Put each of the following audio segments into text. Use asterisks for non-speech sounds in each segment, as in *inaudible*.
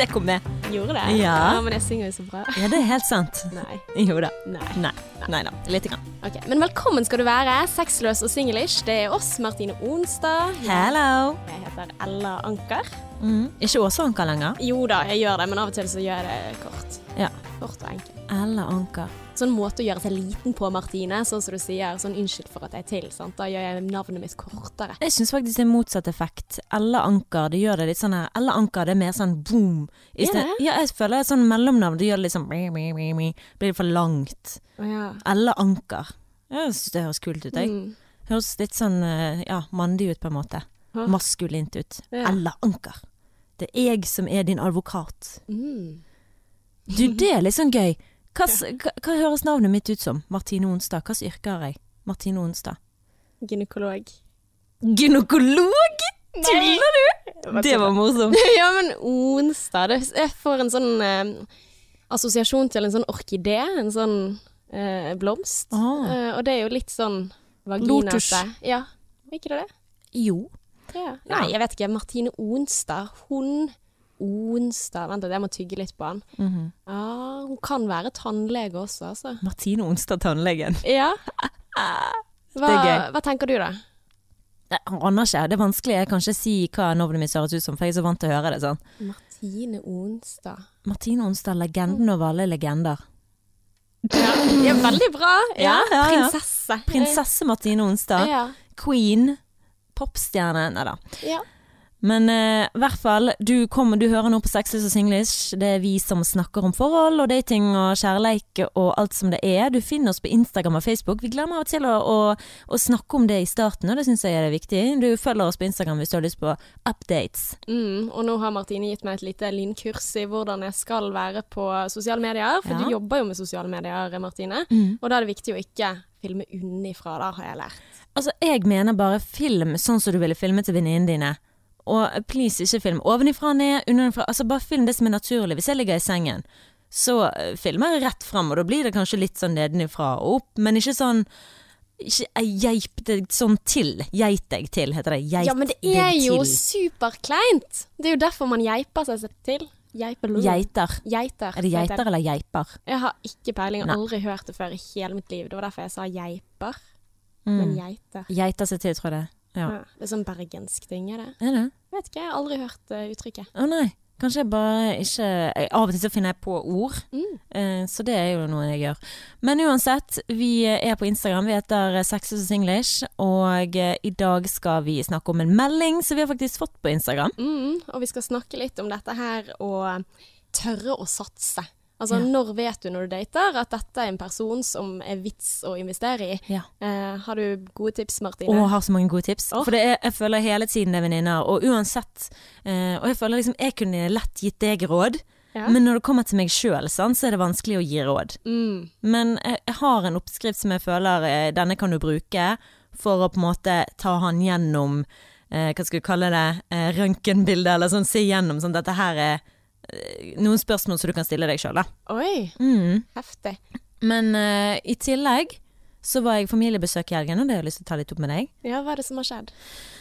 det kom med. Gjorde det? Ja. Men jeg synger jo så bra. Ja, det er helt sant. Nei. Jo da. Nei. Nei. Nei da. Lite grann. Ok, Men velkommen skal du være, sexløs og singlish. Det er oss, Martine Onstad. Hello. Jeg heter Ella Anker. Mm. Ikke Åse Anker lenger? Jo da, jeg gjør det, men av og til så gjør jeg det kort. Ja. Kort og enkelt. Ella Anker. Sånn måte å gjøre seg liten på, Martine. Sånn som du sier. Sånn unnskyld for at jeg er til. sant? Da gjør jeg navnet mitt kortere. Jeg syns faktisk det er motsatt effekt. Ella Anker, det gjør det litt sånn her Ella Anker, det er mer sånn boom. I sted- yeah. Ja, jeg føler er sånn mellomnavn. Det gjør det litt sånn. Blir det for langt. Ja. Ella Anker. Jeg syns det høres kult ut, jeg. Mm. Høres litt sånn eh, ja, mandig ut på en måte. Hå? Maskulint ut. Ja. Ella Anker. Det er jeg som er din advokat. Mm. Du, det er litt sånn gøy. Hva, hva, hva høres navnet mitt ut som? Martine Onstad. Slags yrke har jeg? Martine Onstad. Gynekolog. Gynekolog? Tuller du? Det var morsomt. *laughs* ja, men onsdag Jeg får en sånn eh, assosiasjon til en sånn orkidé. En sånn eh, blomst. Ah. Eh, og det er jo litt sånn Lotus. Ja, ikke det det? Jo. Ja. Nei, jeg vet ikke. Martine Onstad. Hun Onstad Vent litt, jeg må tygge litt på han. Mm -hmm. Ja, hun kan være tannlege også, altså. Martine Onstad, tannlegen. Ja. *laughs* Hva, Det er gøy. hva tenker du, da? Jeg aner ikke. Det er vanskelig jeg kan ikke si hva navnet mitt høres ut som, for jeg er så vant til å høre det sånn. Martine Onstad. Martine Onstad, legenden over alle legender. Ja, ja veldig bra. *laughs* Ja, Ja, ja. Prinsesse. Prinsesse Martine Onstad. Ja. Queen. Popstjerne. Nei da. Men i i hvert fall, du, kommer, du hører nå på Sexless og Singlish. Det er vi som snakker om forhold og dating og kjærleik og alt som det er. Du finner oss på Instagram og Facebook. Vi glemmer av og til å, å, å snakke om det i starten, og det syns jeg er viktig. Du følger oss på Instagram hvis du har lyst på updates. Mm, og nå har Martine gitt meg et lite lynkurs i hvordan jeg skal være på sosiale medier. For Ja. du jobber jo med sosiale medier, Martine. Mm. Og da er det viktig å ikke filme unnifra, da, har jeg lært. Altså, jeg mener bare film sånn som du ville filmet til venninnene dine. Og please, ikke film ovenifra og ned, underfra. Altså, bare film det som er naturlig. Hvis jeg ligger i sengen, så eh, filmer jeg rett fram, og da blir det kanskje litt sånn nedenifra og opp, men ikke sånn ikke geip deg sånn til. Geit deg til, heter det. Geit Ja, men det er jo superkleint! Det er jo derfor man geiper seg til. Geiper Geiter. Geiter. Er det geiter eller geiper? Jeg har ikke peiling. Har aldri hørt det før i hele mitt liv. Det var derfor jeg sa geiper. Mm. Men geiter. Geiter seg til, tror jeg det. Ja. Ja. Det er sånn bergensk ting, er det? Er det? Vet ikke, jeg har aldri hørt uh, uttrykket. Å nei. Kanskje jeg bare ikke jeg, Av og til så finner jeg på ord. Mm. uh, Så det er jo noe jeg gjør. Men uansett, vi er på Instagram. Vi heter Sexes og Singlish. Og uh, i dag skal vi snakke om en melding som vi har faktisk fått på Instagram. Mm, og vi skal snakke litt om dette her og tørre å satse. Altså, Ja. når vet du når du dater at dette er en person som er vits å investere i? Ja. Eh, har du gode tips, Martine? Å, har så mange gode tips. Oh. For det er, jeg føler hele tiden det er venninner. Og uansett eh, Og jeg føler liksom jeg kunne lett gitt deg råd. Ja. Men når det kommer til meg sjøl, så er det vanskelig å gi råd. Mm. Men jeg, jeg har en oppskrift som jeg føler eh, denne kan du bruke for å på en måte ta han gjennom eh, Hva skal du kalle det? Eh, Røntgenbildet, eller sånn. Se gjennom. Sånn at dette her er noen spørsmål som du kan stille deg sjøl, da. Oi, Mm. heftig. Men uh, i tillegg så var jeg familiebesøk i helgen, og det har jeg lyst til å ta litt opp med deg. Ja, hva er det som har skjedd?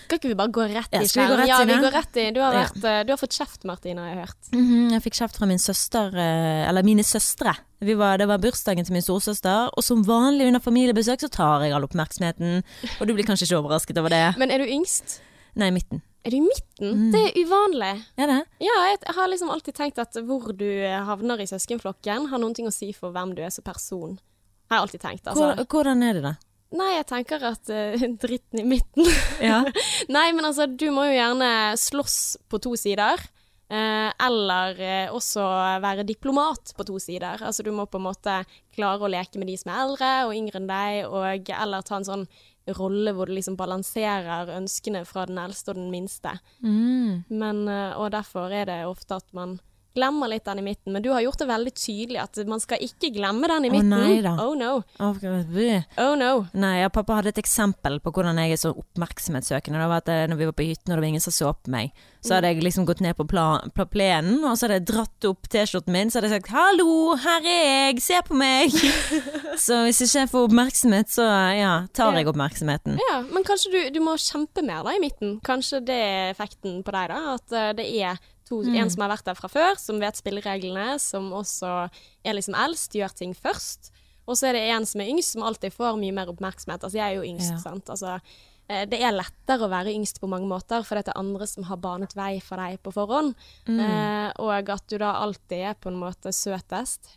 Skal ikke vi bare gå rett i rett Ja, vi går rett i. Du har, vært, ja. du har fått kjeft, Martine, har jeg hørt. Mhm, jeg fikk kjeft fra min søster, eh, eller mine søstre. Vi var, det var bursdagen til min storesøster, og som vanlig under familiebesøk så tar jeg all oppmerksomheten. Og du blir kanskje ikke overrasket over det? Men er du yngst? Nei, midten. Er du i midten? Mm. Det er uvanlig. Er det? Ja, jeg jeg har liksom alltid tenkt at hvor du havner i søskenflokken, har noen ting å si for hvem du er som person. Har jeg alltid tenkt, altså. Hvor, hvordan er det, da? Nei, jeg tenker at uh, *laughs* dritten i midten Ja. *laughs* Nei, men altså, du må jo gjerne slåss på to sider. Eh, eller eh, også være diplomat på to sider. Altså du må på en måte klare å leke med de som er eldre og yngre enn deg, og eller ta en sånn rolle hvor du liksom balanserer ønskene fra den eldste og den minste. Mm. Men, eh, og derfor er det ofte at man glemmer litt den i midten. Men du har gjort det veldig tydelig at man skal ikke glemme den i Å, midten. nei da. Oh no. Å. Oh no. Nei, ja, pappa hadde et eksempel på hvordan jeg er så oppmerksomhetssøkende. Det var at eh, når vi var på hytten og det var ingen som så på meg, så hadde jeg liksom gått ned på plenen, og så hadde jeg dratt opp T-skjorten min, så hadde jeg sagt 'hallo, her er jeg, se på meg'. *laughs* så hvis ikke jeg får oppmerksomhet, så ja, tar jeg oppmerksomheten. Ja, men kanskje du, du må kjempe mer da i midten. Kanskje det er effekten på deg, da. At eh, det er To, En som har vært der fra før, som vet spillereglene, som også er liksom eldst, gjør ting først. Og så er det en som er yngst, som alltid får mye mer oppmerksomhet. Altså, jeg er jo yngst, Ja. sant. Altså, eh, det er lettere å være yngst på mange måter, for det er andre som har banet vei for deg på forhånd. Eh, og at du da alltid er på en måte søtest.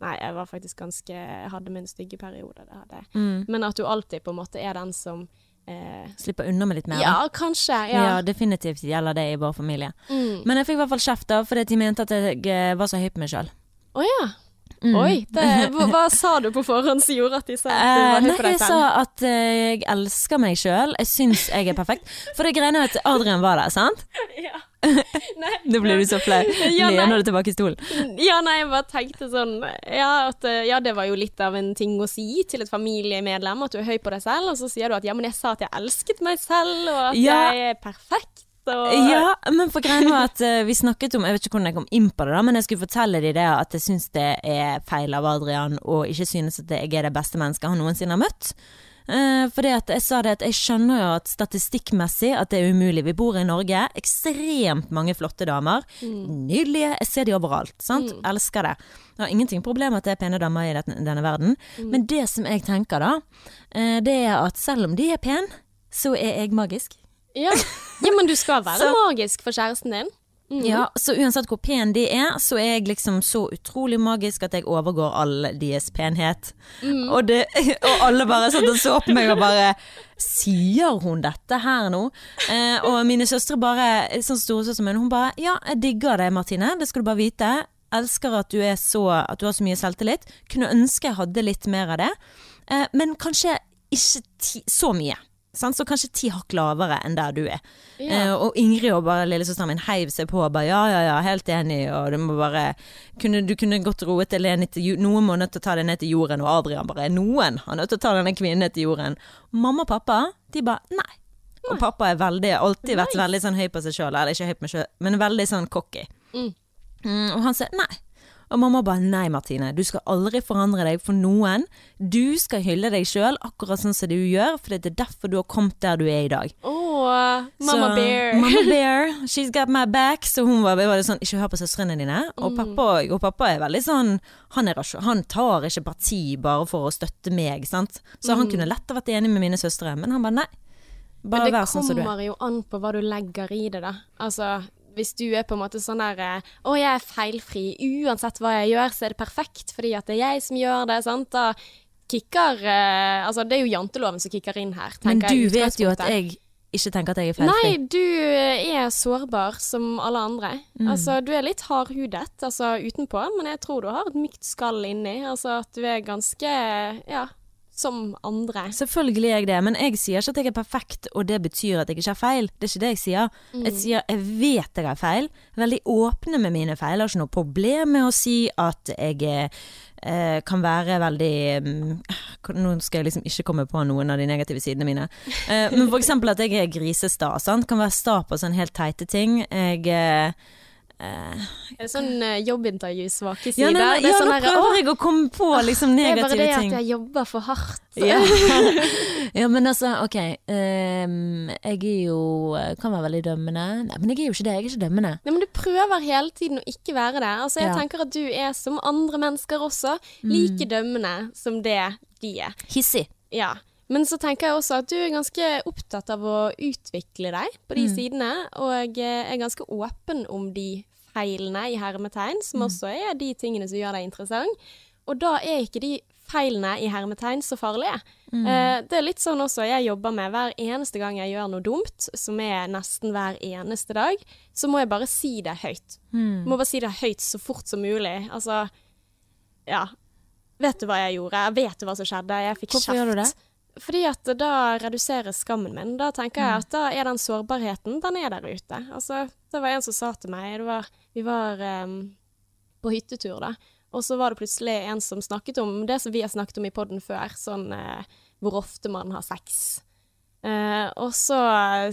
Nei, jeg var faktisk ganske Jeg hadde min stygge periode, det hadde jeg. Mm. Men at du alltid på en måte er den som eh, Slippe unna med litt mer. da. Ja, kanskje. Ja. Ja. definitivt gjelder det i vår familie. Mm. Men jeg fikk i hvert fall kjeft da, fordi de mente at jeg eh, var så høy på meg sjøl. Å ja. Mm. Oi. Det, *laughs* hva, hva sa du på forhånd som gjorde at de sa at du Eh, var høy på deg selv? jeg sa at eh, jeg elsker meg sjøl. Jeg syns jeg er perfekt. For det greiene er at Adrian var der, sant? *laughs* Ja. *laughs* Nei, Nå blir du så flau. Ja. Lener du tilbake i stolen. Ja, nei, jeg bare tenkte sånn ja, at, eh, ja, det var jo litt av en ting å si til et familiemedlem, at du er høy på deg selv, og så sier du at ja, men jeg sa at jeg elsket meg selv, og at Ja. jeg er perfekt, *laughs* og Ja, men for greien var at uh, vi snakket om Jeg vet ikke hvordan jeg kom inn på det, da men jeg skulle fortelle dem det at jeg syns det er feil av Adrian og ikke synes at jeg er det beste mennesket han noensinne har møtt. Uh, fordi at jeg sa det at jeg skjønner jo at statistikkmessig at det er umulig. Vi bor i Norge. Ekstremt mange flotte damer. Nydelige. Jeg ser de overalt. Sant? Elsker det. Jeg har ingenting problem med at det er pene damer i denne, denne verden. Men det som jeg tenker da, uh, det er at selv om de er pene, så er jeg magisk. Ja. ja, men du skal være *laughs* Så- magisk for kjæresten din. Ja, så uansett hvor pen de er, så er jeg liksom så utrolig magisk at jeg overgår all deres penhet. Og, det, *laughs* og alle bare satt og så på meg og bare Sier hun dette her nå? Eh, og mine søstre bare, sånn storesøster min, hun bare Ja, jeg digger deg, Martine. Det skal du bare vite. Elsker at du, så, at du har så mye selvtillit. Kunne ønske jeg hadde litt mer av det. Eh, men kanskje ikke ti, så mye. Sant? Så kanskje ti hakk lavere enn der du er. Ja. Eh, og Ingrid og bare lillesøsteren min heiv seg på og bare ja, ja, ja, helt enig, og du må bare kunne, Du kunne godt roet Eleni til Noen må nødt til å ta deg ned til jorden, og Adrian bare Noen har nødt til å ta denne kvinnen ned til jorden. Mamma og pappa, de bare nei. Og pappa veldig, alltid vært Nice. veldig sånn høy på seg sjøl, eller ikke høy på meg sjøl, men veldig sånn cocky. Mm. Mm, og han sier nei. Og mamma bare nei, Martine, du skal aldri forandre deg for noen. Du skal hylle deg sjøl akkurat sånn som du gjør, for det er derfor du har kommet der du er i dag. Oh, Mamma Så- Bear. Mamma *laughs* Bear, she's got my back. Så hun var, var sånn, ikke hør på søstrene dine. Og Mm. pappa, og pappa er veldig sånn, han, er, han tar ikke parti bare for å støtte meg, sant. Så han kunne lett ha vært enig med mine søstre, men han bare nei. Bare Mm. Men det vær sånn som du er. Det kommer jo an på hva du legger i det, da. Altså, hvis du er på en måte sånn der eh, Å, jeg er feilfri. Uansett hva jeg gjør, så er det perfekt fordi at det er jeg som gjør det. Sant? Da kicker eh, Altså, det er jo janteloven som kicker inn her. Men du jeg, vet jo at jeg ikke tenker at jeg er feilfri. Nei, du er sårbar som alle andre. Mm. Altså, du er litt hardhudet altså, utenpå, men jeg tror du har et mykt skall inni. Altså at du er ganske ja, som andre. Selvfølgelig er jeg det, men jeg sier ikke at jeg er perfekt, og det betyr at jeg ikke har feil. Det er ikke det jeg sier. Mm. Jeg sier jeg vet jeg har feil. Veldig åpne med mine feil. Jeg har ikke noe problem med å si at jeg eh, kan være veldig mm, Nå skal jeg liksom ikke komme på noen av de negative sidene mine. Eh, men for eksempel at jeg er grisesta. Sant? Kan være sta på sånne helt teite ting. Jeg eh, eh, Er det sånn uh, jobbintervju, svake ja, sider? nei, nei, det ja, sånn nå prøver jeg å komme på liksom det er bare det ting. at jeg jobber for hardt. Ja. *laughs* *laughs* ja, men altså, ok. Um, jeg er jo Kan være veldig dømmende. Nei, men jeg er jo ikke det. Jeg er ikke dømmende. Nei, men du prøver hele tiden å ikke være det. Altså, jeg Ja. tenker at du er som andre mennesker også, like dømmende som det de er. Hissig. Ja. Men så tenker jeg også at du er ganske opptatt av å utvikle deg på de sidene, og eh, er ganske åpen om de feilene i hermetegn, som også er de tingene som gjør deg interessant. Og da er ikke de feilene i hermetegn så farlige. Eh, det er litt sånn også jeg jobber med hver eneste gang jeg gjør noe dumt, som er nesten hver eneste dag, så må jeg bare si det høyt. Må bare si det høyt så fort som mulig. Altså, ja. Vet du hva jeg gjorde? Vet du hva som skjedde? Jeg fikk Hvorfor gjør du det? Fordi at da reduseres skammen min. Da tenker Mm. jeg at da er den sårbarheten, den er der ute. Altså, det var en som sa til meg, det var, vi var um, på hyttetur da, og så var det plutselig en som snakket om det som vi har snakket om i podden før, sånn uh, hvor ofte man har sex. Eh, og så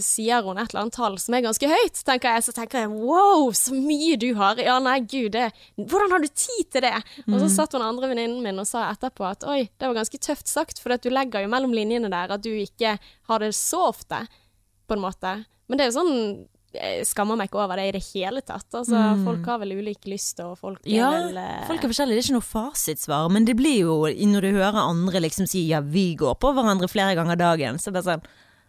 sier hun et eller annet tall som er ganske høyt, tenker jeg. Så tenker jeg wow, så mye du har. Ja, nei, gud, det, hvordan har du tid til det? Og så satt hun andre venninnen min og sa etterpå at oi, det var ganske tøft sagt, for du legger jo mellom linjene der at du ikke har det så ofte, på en måte. Men det er jo sånn jeg skammer meg ikke over det i det hele tatt. Altså, Mm. Folk har vel ulik lyst, og folk er Ja, vel eh, folk er forskjellige. Det er ikke noe fasitsvar, men det blir jo når du hører andre liksom si ja, vi går på hverandre flere ganger dagen, så bare sånn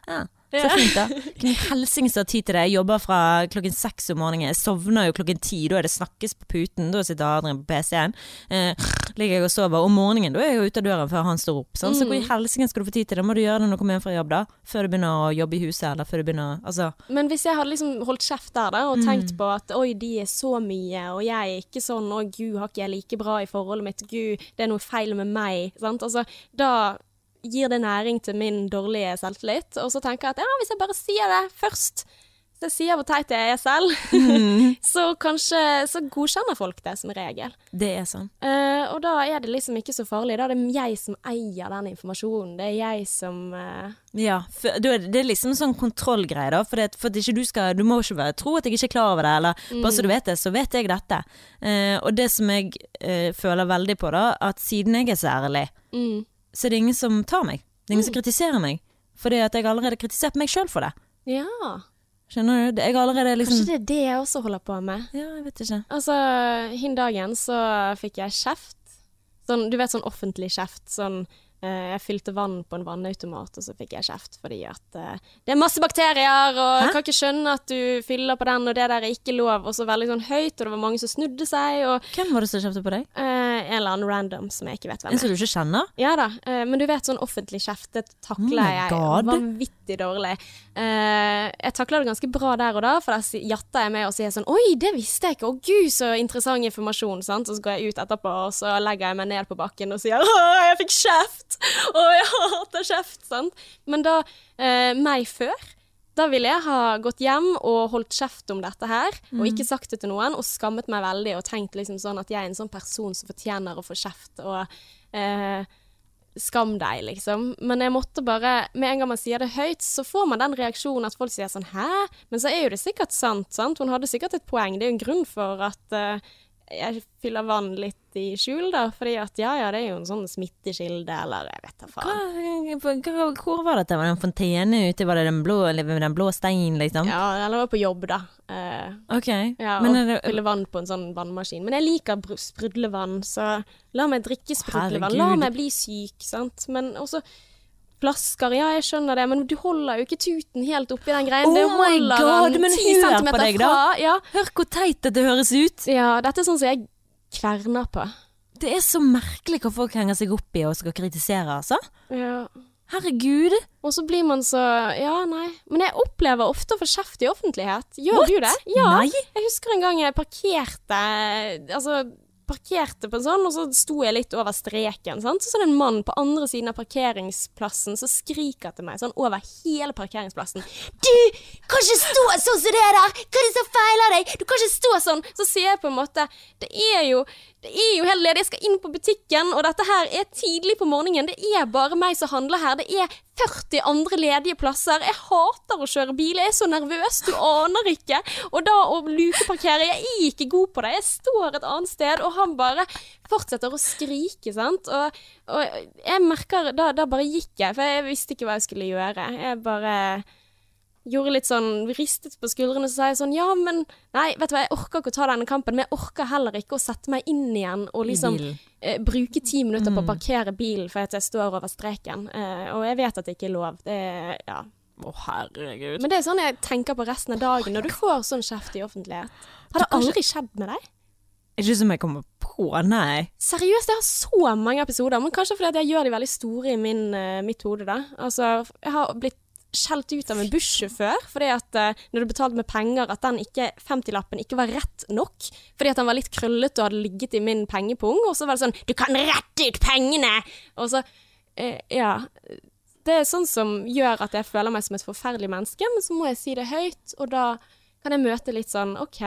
ja. Så fint, da. Kunne helsings ha tid til det. Jeg jobber fra klokken seks om morgenen. Jeg sovner jo klokken ti. Da er det snakkes på puten. Da sitter Adrian på PC-en. Eh, ligger jeg og sover. Om morgenen da er jeg jo ute av døren før han står opp. Sånn. Så hvor i helsike skal du få tid til det? Må du gjøre det når du kommer hjem fra jobb, da? Før du begynner å jobbe i huset, eller før du begynner Altså. Men hvis jeg hadde liksom holdt kjeft der da, og Mm. tenkt på at oi, de er så mye, og jeg er ikke sånn, å gud, har ikke jeg like bra i forholdet mitt, gud, det er noe feil med meg, sant? Altså, da gir det næring til min dårlige selvtillit, og så tenker jeg at ja, hvis jeg bare sier det først, hvis jeg sier hvor teit jeg er selv, Mm. *laughs* så kanskje, så godkjenner folk det som regel. Det er sånn. Uh, og da er det liksom ikke så farlig, da er det jeg som eier den informasjonen, det er jeg som... uh... Ja, for, det, det er liksom sånn kontrollgreie, da. For, det, for ikke du skal Du må ikke tro at jeg ikke er klar over det, eller bare så du vet det, så vet jeg dette. Uh, og det som jeg føler veldig på, da, at siden jeg er så ærlig, mm, så det er ingen som tar meg. Det er ingen som kritiserer meg. Fordi at jeg allerede har kritisert meg sjøl for det. ja, Skjønner du? Jeg allerede liksom kanskje det er det jeg også holder på med. Ja, jeg vet ikke. Altså, hin dagen så fikk jeg kjeft. Sånn, du vet sånn offentlig kjeft. Sånn jeg fylte vann på en vannautomat, og så fikk jeg kjeft fordi at eh, det er masse bakterier, og jeg kan ikke skjønne at du fyller på den, og det der er ikke lov. Og så veldig sånn høyt, og det var mange som snudde seg, og Hvem var det som kjeftet på deg? eh, en eller annen random som jeg ikke vet hvem er. En som du ikke kjenner? Ja da, eh, men du vet sånn offentlig kjeft, det takler Oh jeg vanvittig dårlig. Eh, jeg takler det ganske bra der og da, for der si- jatter jeg med og sier sånn Oi, det visste jeg ikke, å gud, så interessant informasjon, sant. Og så går jeg ut etterpå, og så legger jeg meg ned på bakken og sier Å, jeg fikk kjeft! Å, *laughs* jeg hater kjeft! Sant. Men da, eh, meg før da ville jeg ha gått hjem og holdt kjeft om dette her, og ikke sagt det til noen, og skammet meg veldig og tenkt liksom sånn at jeg er en sånn person som fortjener å få kjeft, og eh, skam deg, liksom. Men jeg måtte bare Med en gang man sier det høyt, så får man den reaksjonen at folk sier sånn Hæ? Men så er jo det sikkert sant, sant? Hun hadde sikkert et poeng. Det er jo en grunn for at eh, jeg fyller vann litt i skjul, da. Fordi at ja, ja, det er jo en sånn smittekilde, eller jeg vet da faen. Hva, hva, hvor var dette? Var det en fontene ute? Var det den blå, den blå steinen, liksom? Ja, eller var på jobb, da. Eh, Ok. Ja, Men og det, fylle vann på en sånn vannmaskin. Men jeg liker sprudlevann, så la meg drikke sprudlevann. La meg bli syk, sant. Men også flasker, ja jeg skjønner det, men du holder jo ikke tuten helt oppi den greien. Oh my God, men 10 hør på deg da. Ja, hør hvor teit dette høres ut! ja, dette er sånn som jeg kverner på. Det er så merkelig hva folk henger seg opp i og skal kritisere, altså. Ja. Herregud. Og så blir man så Ja, nei. Men jeg opplever ofte å få kjeft i offentlighet. Gjør What? du det? Ja. Nei. Jeg husker en gang jeg parkerte Altså parkerte på en sånn, og så sto jeg litt over streken. Sant? Så er det en mann på andre siden av parkeringsplassen som skriker til meg sånn over hele parkeringsplassen. Du kan ikke stå sånn som det der! Hva er det som feiler deg? Du kan ikke stå sånn! Så sier jeg på en måte Det er jo det er jo helt ledig. Jeg skal inn på butikken, og dette her er tidlig på morgenen. Det er bare meg som handler her. Det er 40 andre ledige plasser. Jeg hater å kjøre bil. Jeg er så nervøs. Du aner ikke. Og da å lukeparkere Jeg er ikke god på det. Jeg står et annet sted, og han bare fortsetter å skrike, sant. Og, og jeg merker da, da bare gikk jeg, for jeg visste ikke hva jeg skulle gjøre. Jeg bare gjorde litt sånn Ristet på skuldrene, så sa jeg sånn Ja, men Nei, vet du hva, jeg orker ikke å ta denne kampen, men jeg orker heller ikke å sette meg inn igjen og liksom eh, bruke ti minutter på å Mm. parkere bilen for at jeg står over streken. Eh, og jeg vet at det ikke er lov. Det er, ja. Å, herregud. Men det er sånn jeg tenker på resten av dagen når du får sånn kjeft i offentlighet. Har det aldri skjedd med deg? Ikke som jeg kommer på, nei. Seriøst, jeg har så mange episoder, men kanskje fordi jeg gjør de veldig store i min, eh, mitt hode, da. Altså, jeg har blitt skjelt ut av en bussjåfør fordi at uh, når du betalte med penger, at den ikke, 50-lappen ikke var rett nok. Fordi at den var litt krøllete og hadde ligget i min pengepung. Og så var det sånn Du kan rette ut pengene! Og så uh, Ja. Det er sånn som gjør at jeg føler meg som et forferdelig menneske, men så må jeg si det høyt, og da kan jeg møte litt sånn OK,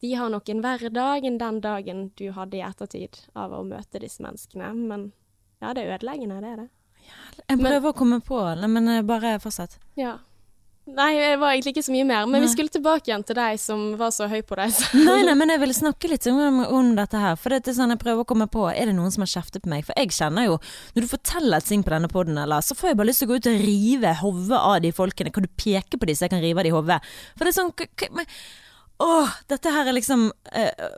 de har nok en verre dag enn den dagen du hadde i ettertid av å møte disse menneskene, men ja, det er ødeleggende, det er det. Jeg prøver å komme på, det, men eh, bare fortsett. Ja. Nei, det var egentlig ikke så mye mer. Men Nei. vi skulle tilbake igjen til deg som var så høy på deg. Nei, nei, men jeg ville snakke litt om, om dette her. For det er sånn jeg prøver å komme på Er det noen som har kjeftet på meg? For jeg kjenner jo Når du forteller ting på denne poden, så får jeg bare lyst til å gå ut og rive hodet av de folkene. Kan du peke på de så jeg kan rive av de hodet? For det er sånn Åh, dette her er liksom eh,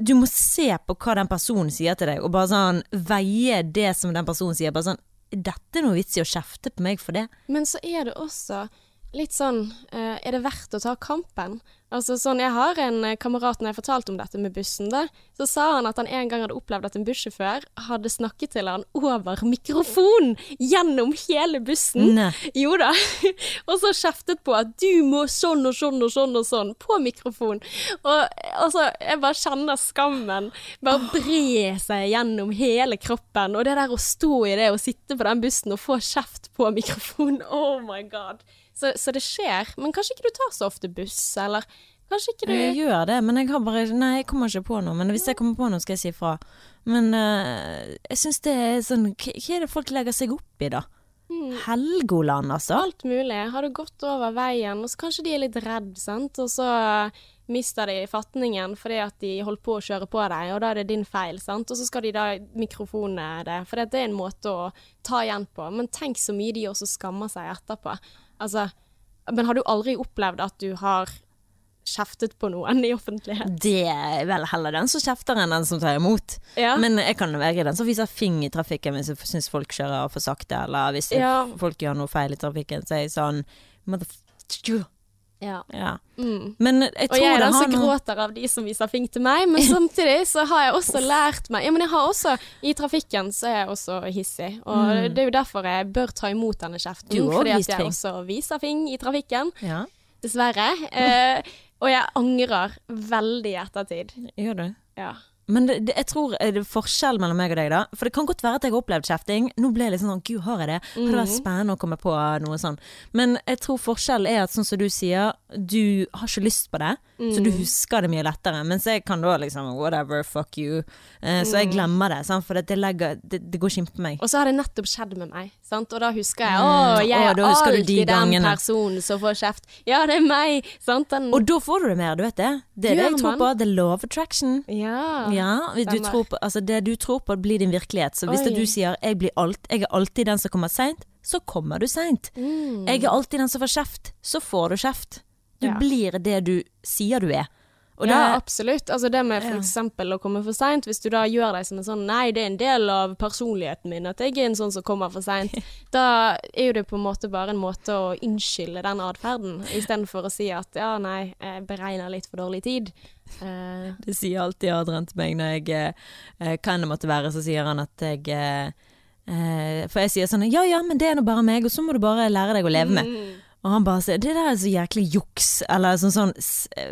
Du må se på hva den personen sier til deg, og bare sånn veie det som den personen sier. Bare sånn Er noe vits i å kjefte på meg for det? Men så er det også litt sånn uh, Er det verdt å ta kampen? Altså sånn, Jeg har en eh, kamerat når jeg fortalte om dette med bussen, da, så sa han at han en gang hadde opplevd at en bussjåfør hadde snakket til han over mikrofon gjennom hele bussen. Nei. Jo da. *laughs* og så kjeftet på at du må sånn og sånn og sånn og sånn på mikrofon. Og altså, jeg bare kjenner skammen bare bre seg gjennom hele kroppen. Og det der å stå i det og sitte på den bussen og få kjeft på mikrofon, *laughs* oh my god. Så, så det skjer. Men kanskje ikke du tar så ofte buss, eller kanskje ikke du Jeg gjør det, men jeg har bare Nei, jeg kommer ikke på noe. Men hvis jeg kommer på noe, skal jeg si ifra. Men uh, jeg syns det er sånn Hva er det folk legger seg opp i, da? Helgoland, altså. Alt mulig. Har du gått over veien, og så kanskje de er litt redd, sant, og så mister de fatningen fordi at de holdt på å kjøre på deg, og da er det din feil, sant, og så skal de da mikrofone det, for det er en måte å ta igjen på. Men tenk så mye de også skammer seg etterpå. Altså, men har du aldri opplevd at du har kjeftet på noen i offentlighet? Det er vel heller den som kjefter enn den som tar imot. Ja. Men jeg kan være den som viser fing i trafikken hvis jeg syns folk kjører for sakte, eller hvis Ja. folk gjør noe feil i trafikken. Så er jeg sånn Motherfucker. Ja. Ja. Mm. Men jeg Og jeg er den som gråter av de som viser fing til meg, men samtidig så har jeg også lært meg Ja, men jeg har også I trafikken så er jeg også hissig, og det er jo derfor jeg bør ta imot denne kjeften. Mm. Du fordi at jeg også viser fing i trafikken, Ja, dessverre. Eh, og jeg angrer veldig i ettertid. gjør du? Ja. Men det, det, jeg tror er det forskjell mellom meg og deg, da. For det kan godt være at jeg har opplevd kjefting. Nå ble jeg litt sånn Gud, har jeg det? Hadde vært spennende å komme på noe sånn. Men jeg tror forskjellen er at sånn som du sier, du har ikke lyst på det. Så du husker det mye lettere. Mens jeg kan da liksom whatever, fuck you. Eh, så jeg glemmer det. Sant? For det, legger, det, det går ikke på meg. Og så har det nettopp skjedd med meg, sant? og da husker jeg Åh, å, jeg er alltid de den personen som får kjeft. Ja, det er meg! Sant? Den, Og da får du det mer, du vet det. Det er det jeg tror på. The law of attraction. ja. Ja, du tror på, altså det du tror på blir din virkelighet. Så hvis du sier jeg, blir alt, 'jeg er alltid den som kommer seint', så kommer du seint. Mm. Jeg er alltid den som får kjeft, så får du kjeft. Du Ja. blir det du sier du er. Og ja, det, absolutt. Altså det med eksempel å komme for seint, hvis du da gjør deg som en sånn Nei, det er en del av personligheten min at jeg er en sånn som kommer for seint. *laughs* da er jo det på en måte bare en måte å unnskylde den atferden, istedenfor å si at ja, nei, jeg beregner litt for dårlig tid. Uh, det sier alltid Adrian til meg når jeg uh, kan det måtte være, så sier han at jeg eh, For jeg sier sånn Ja ja, men det er nå bare meg, og så må du bare lære deg å leve med. mm. Og han bare sier det der er så jæklig juks, eller sånn sånn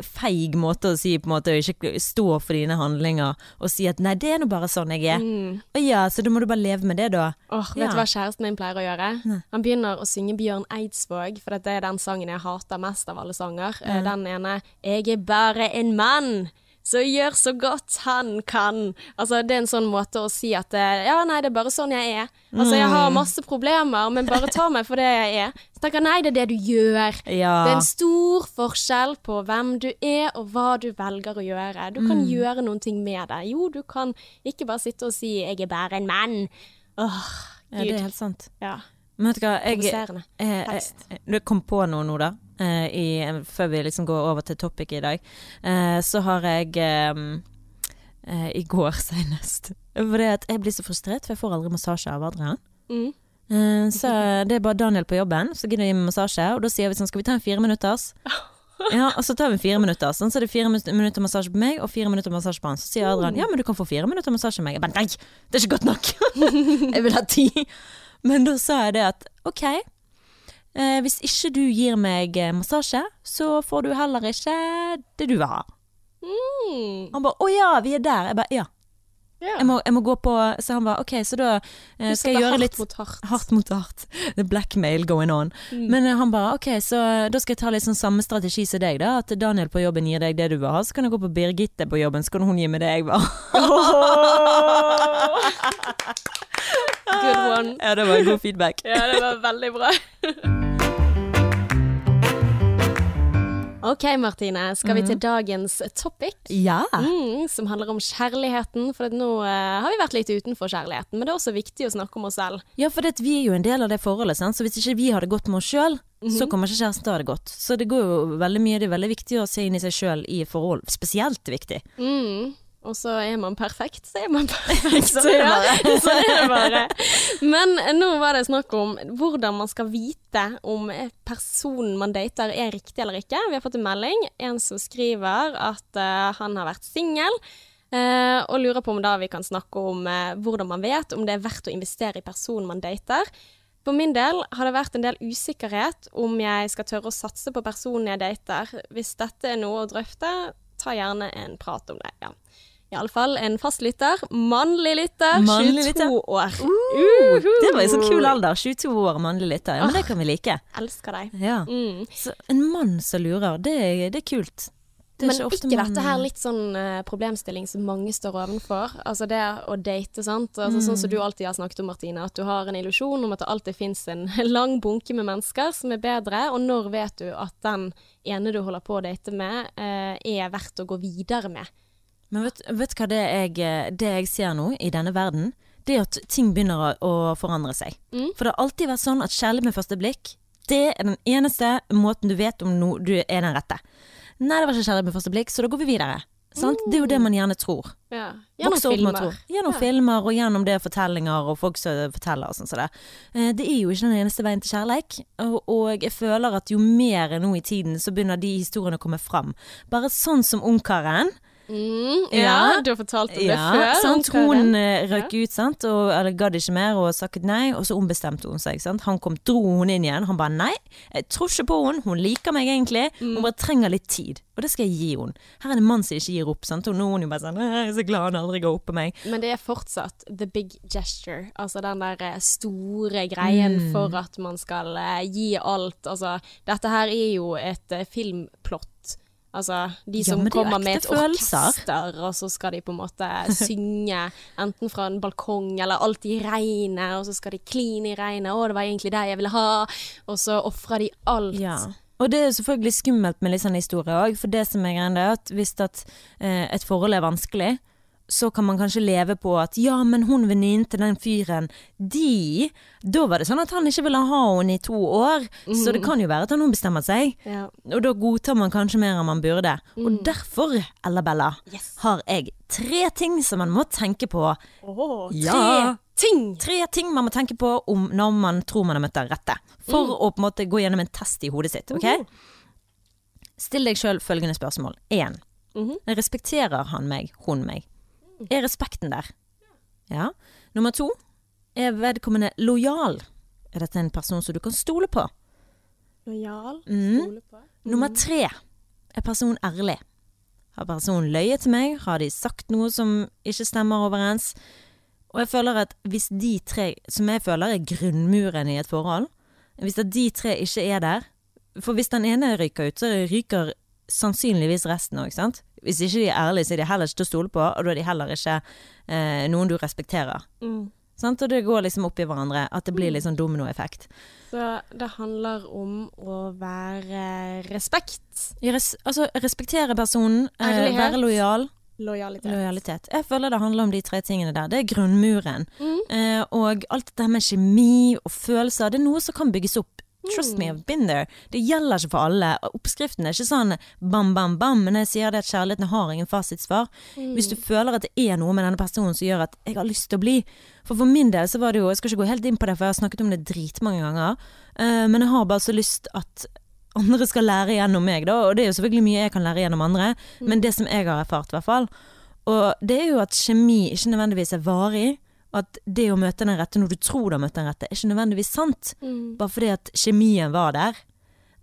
feig måte å si på en måte, å ikke stå for dine handlinger og si at nei, det er nå bare sånn jeg er. Mm. Og ja, så da må du bare leve med det, da. Åh, vet Ja. du hva kjæresten min pleier å gjøre? Han begynner å synge Bjørn Eidsvåg, for det er den sangen jeg hater mest av alle sanger. Eh, Den ene 'Jeg er bare en mann'. Så gjør så godt han kan. Altså, det er en sånn måte å si at eh, ja, nei, det er bare sånn jeg er. Altså, jeg har masse problemer, men bare ta meg for det jeg er. Så tenker jeg nei, det er det du gjør. Ja. Det er en stor forskjell på hvem du er, og hva du velger å gjøre. Du kan gjøre noen ting med det. Jo, du kan ikke bare sitte og si 'jeg er bare en mann'. Åh, ja, det er helt sant. Ja. Men vet du hva, jeg, jeg, jeg, jeg kom på noe nå, da. Eh, i, før vi liksom går over til topic i dag. Eh, så har jeg eh, eh, I går *laughs* senest Fordi at jeg blir så frustrert, for jeg får aldri massasje av Adrian. Mm. Så det er bare Daniel på jobben så gidder å gi meg massasje, og da sier vi sånn, skal vi ta en fire minutters? *laughs* Ja, og så tar vi fire minutter. Sånn, så er det fire minutter massasje på meg og fire minutter massasje på han. Så sier Adrian ja, men du kan få fire minutter massasje på meg. Jeg bare nei, det er ikke godt nok. *laughs* jeg vil ha ti. Men da sa jeg det at ok, eh, hvis ikke du gir meg eh, massasje, så får du heller ikke det du vil ha. Mm. Han bare å ja, vi er der. Jeg bare ja. Yeah. Jeg må, jeg må gå på Så han bare ok, så da eh, skal jeg gjøre hardt litt mot hardt. Hardt mot hardt. The blackmail going on. Mm. Men eh, han bare ok, så da skal jeg ta litt sånn samme strategi som deg, da. At Daniel på jobben gir deg det du vil ha. Så kan jeg gå på Birgitte på jobben, så kan hun gi meg det jeg vil ha. *laughs* *laughs* *laughs* Good one. Ja, det var en god feedback. *laughs* Ja, det var veldig bra. Ok, Martine. Skal vi til Mhm. dagens topic? Ja. Mm, som handler om kjærligheten. For at nå uh, har vi vært litt utenfor kjærligheten, men det er også viktig å snakke om oss selv. Ja, for det, at vi er jo en del av det forholdet, sant? så hvis ikke vi har det godt med oss sjøl, så kommer ikke kjæresten til å ha det godt. Så det går jo veldig mye, det er veldig viktig å se inn i seg sjøl i forhold. Spesielt viktig. Mm. Og så er man perfekt, så er man *laughs* perfekt. Så. Ja, *laughs* så er det bare. Men nå var det snakk om hvordan man skal vite om personen man dater er riktig eller ikke. Vi har fått en melding. En som skriver at uh, han har vært singel. Uh, og lurer på om da vi kan snakke om uh, hvordan man vet om det er verdt å investere i personen man dater. For min del har det vært en del usikkerhet om jeg skal tørre å satse på personen jeg dater. Hvis dette er noe å drøfte, ta gjerne en prat om det. Ja. Iallfall en. Mannlig lytter, Mannlig 22 lytter. år. Uh, det var jo så kul alder. 22 år mannlig lytter. Ja, men det kan vi like. Elsker deg. Ja. Mm. Så en mann som lurer, det, det er kult. Det er Men ikke, man- dette her litt sånn uh, problemstilling som mange står ovenfor. Altså det å date, sant. Altså, Sånn Mm. som du alltid har snakket om, Martine. At du har en illusjon om at det alltid fins en *laughs* lang bunke med mennesker som er bedre. Og når vet du at den ene du holder på å date med, uh, er verdt å gå videre med? Men vet, vet du hva det jeg, det jeg ser nå i denne verden? Det er at ting begynner å, forandre seg. Mm. For det har alltid vært sånn at kjærlighet med første blikk, det er den eneste måten du vet om no, du er den rette. Nei, det var ikke kjærlighet med første blikk, så da går vi videre. Sant? Det er jo det man gjerne tror. Ja. Gjennom filmer. Tror. Gjennom filmer og gjennom det fortellinger og folk som forteller og sånn som det. Eh, Det er jo ikke den eneste veien til kjærleik, og jeg føler at jo mer nå i tiden så begynner de historiene å komme fram. Bare sånn som Ungkaren. Mm, ja, Ja. du har fortalt om det før. sant? Hun eh, røk ut, sant? Og, eller gadd ikke mer og sakket nei, og så ombestemte hun seg. Sant? Han kom, dro hun inn igjen. Han bare nei, jeg tror ikke på henne, hun liker meg egentlig, Mm. hun bare trenger litt tid. Og det skal jeg gi henne. Her er en mann som ikke gir opp, sant? og nå er hun jo bare sånn jeg er så glad han aldri ga opp på meg. Men det er fortsatt the big gesture, altså den der eh, store greien Mm. for at man skal eh, gi alt. Altså, dette her er jo et filmplott. Altså, de som jo kommer med et følelser. orkester, og så skal de på en måte *laughs* synge enten fra en balkong eller alt i regnet, og så skal de kline i regnet, å, det var egentlig det jeg ville ha, og så ofrer de alt. Ja. Og det er jo selvfølgelig skummelt med litt sånn historie òg, for det som er greia, er at hvis at, eh, et forhold er vanskelig, så kan man kanskje leve på at ja, men hun venninnen til den fyren, de Da var det sånn at han ikke ville ha henne i to år, så det kan jo være at han ombestemmer seg. Ja. Og da godtar man kanskje mer enn man burde. Og derfor, Ella Bella, Yes. har jeg tre ting som man må tenke på. Åh, tre Ja. ting! Tre ting man må tenke på om når man tror man har møtt den rette. For å på en måte gå gjennom en test i hodet sitt. ok? Still deg sjøl følgende spørsmål. Én. Mhm. Respekterer han meg, hun meg? Er respekten der? Ja. Nummer to. Er vedkommende lojal? Er dette en person som du kan stole på? Lojal, Mm. stole på. Nummer tre. Er personen ærlig? Har personen løyet til meg? Har de sagt noe som ikke stemmer overens? Og jeg føler at hvis de tre, som jeg føler er grunnmuren i et forhold, hvis at de tre ikke er der For hvis den ene ryker ut, så ryker sannsynligvis resten òg, sant? Hvis ikke de er ærlige, så er de heller ikke til å stole på, og da er de heller ikke eh, noen du respekterer. Mm. Sant? Og det går liksom opp i hverandre, at det blir litt sånn dominoeffekt. Så det handler om å være respekt. Res altså, respektere personen, eh, Ærlighet. være lojal. Lojalitet. Lojalitet. Jeg føler det handler om de tre tingene der. Det er grunnmuren. Mm. Eh, og alt dette med kjemi og følelser, det er noe som kan bygges opp. Trust me, I've been there. Det gjelder ikke for alle. Oppskriften er ikke sånn bam, bam, bam, men jeg sier det at kjærligheten har ingen fasitsvar. Hvis du føler at det er noe med denne personen som gjør at jeg har lyst til å bli For for min del så var det jo Jeg skal ikke gå helt inn på det, for jeg har snakket om det dritmange ganger. uh, men jeg har bare så lyst at andre skal lære gjennom meg, da. Og det er jo selvfølgelig mye jeg kan lære gjennom andre, men det som jeg har erfart, i hvert fall. Og det er jo at kjemi ikke nødvendigvis er varig. At det å møte den rette når du tror du har møtt den rette, er ikke nødvendigvis sant. Mm. Bare fordi at kjemien var der.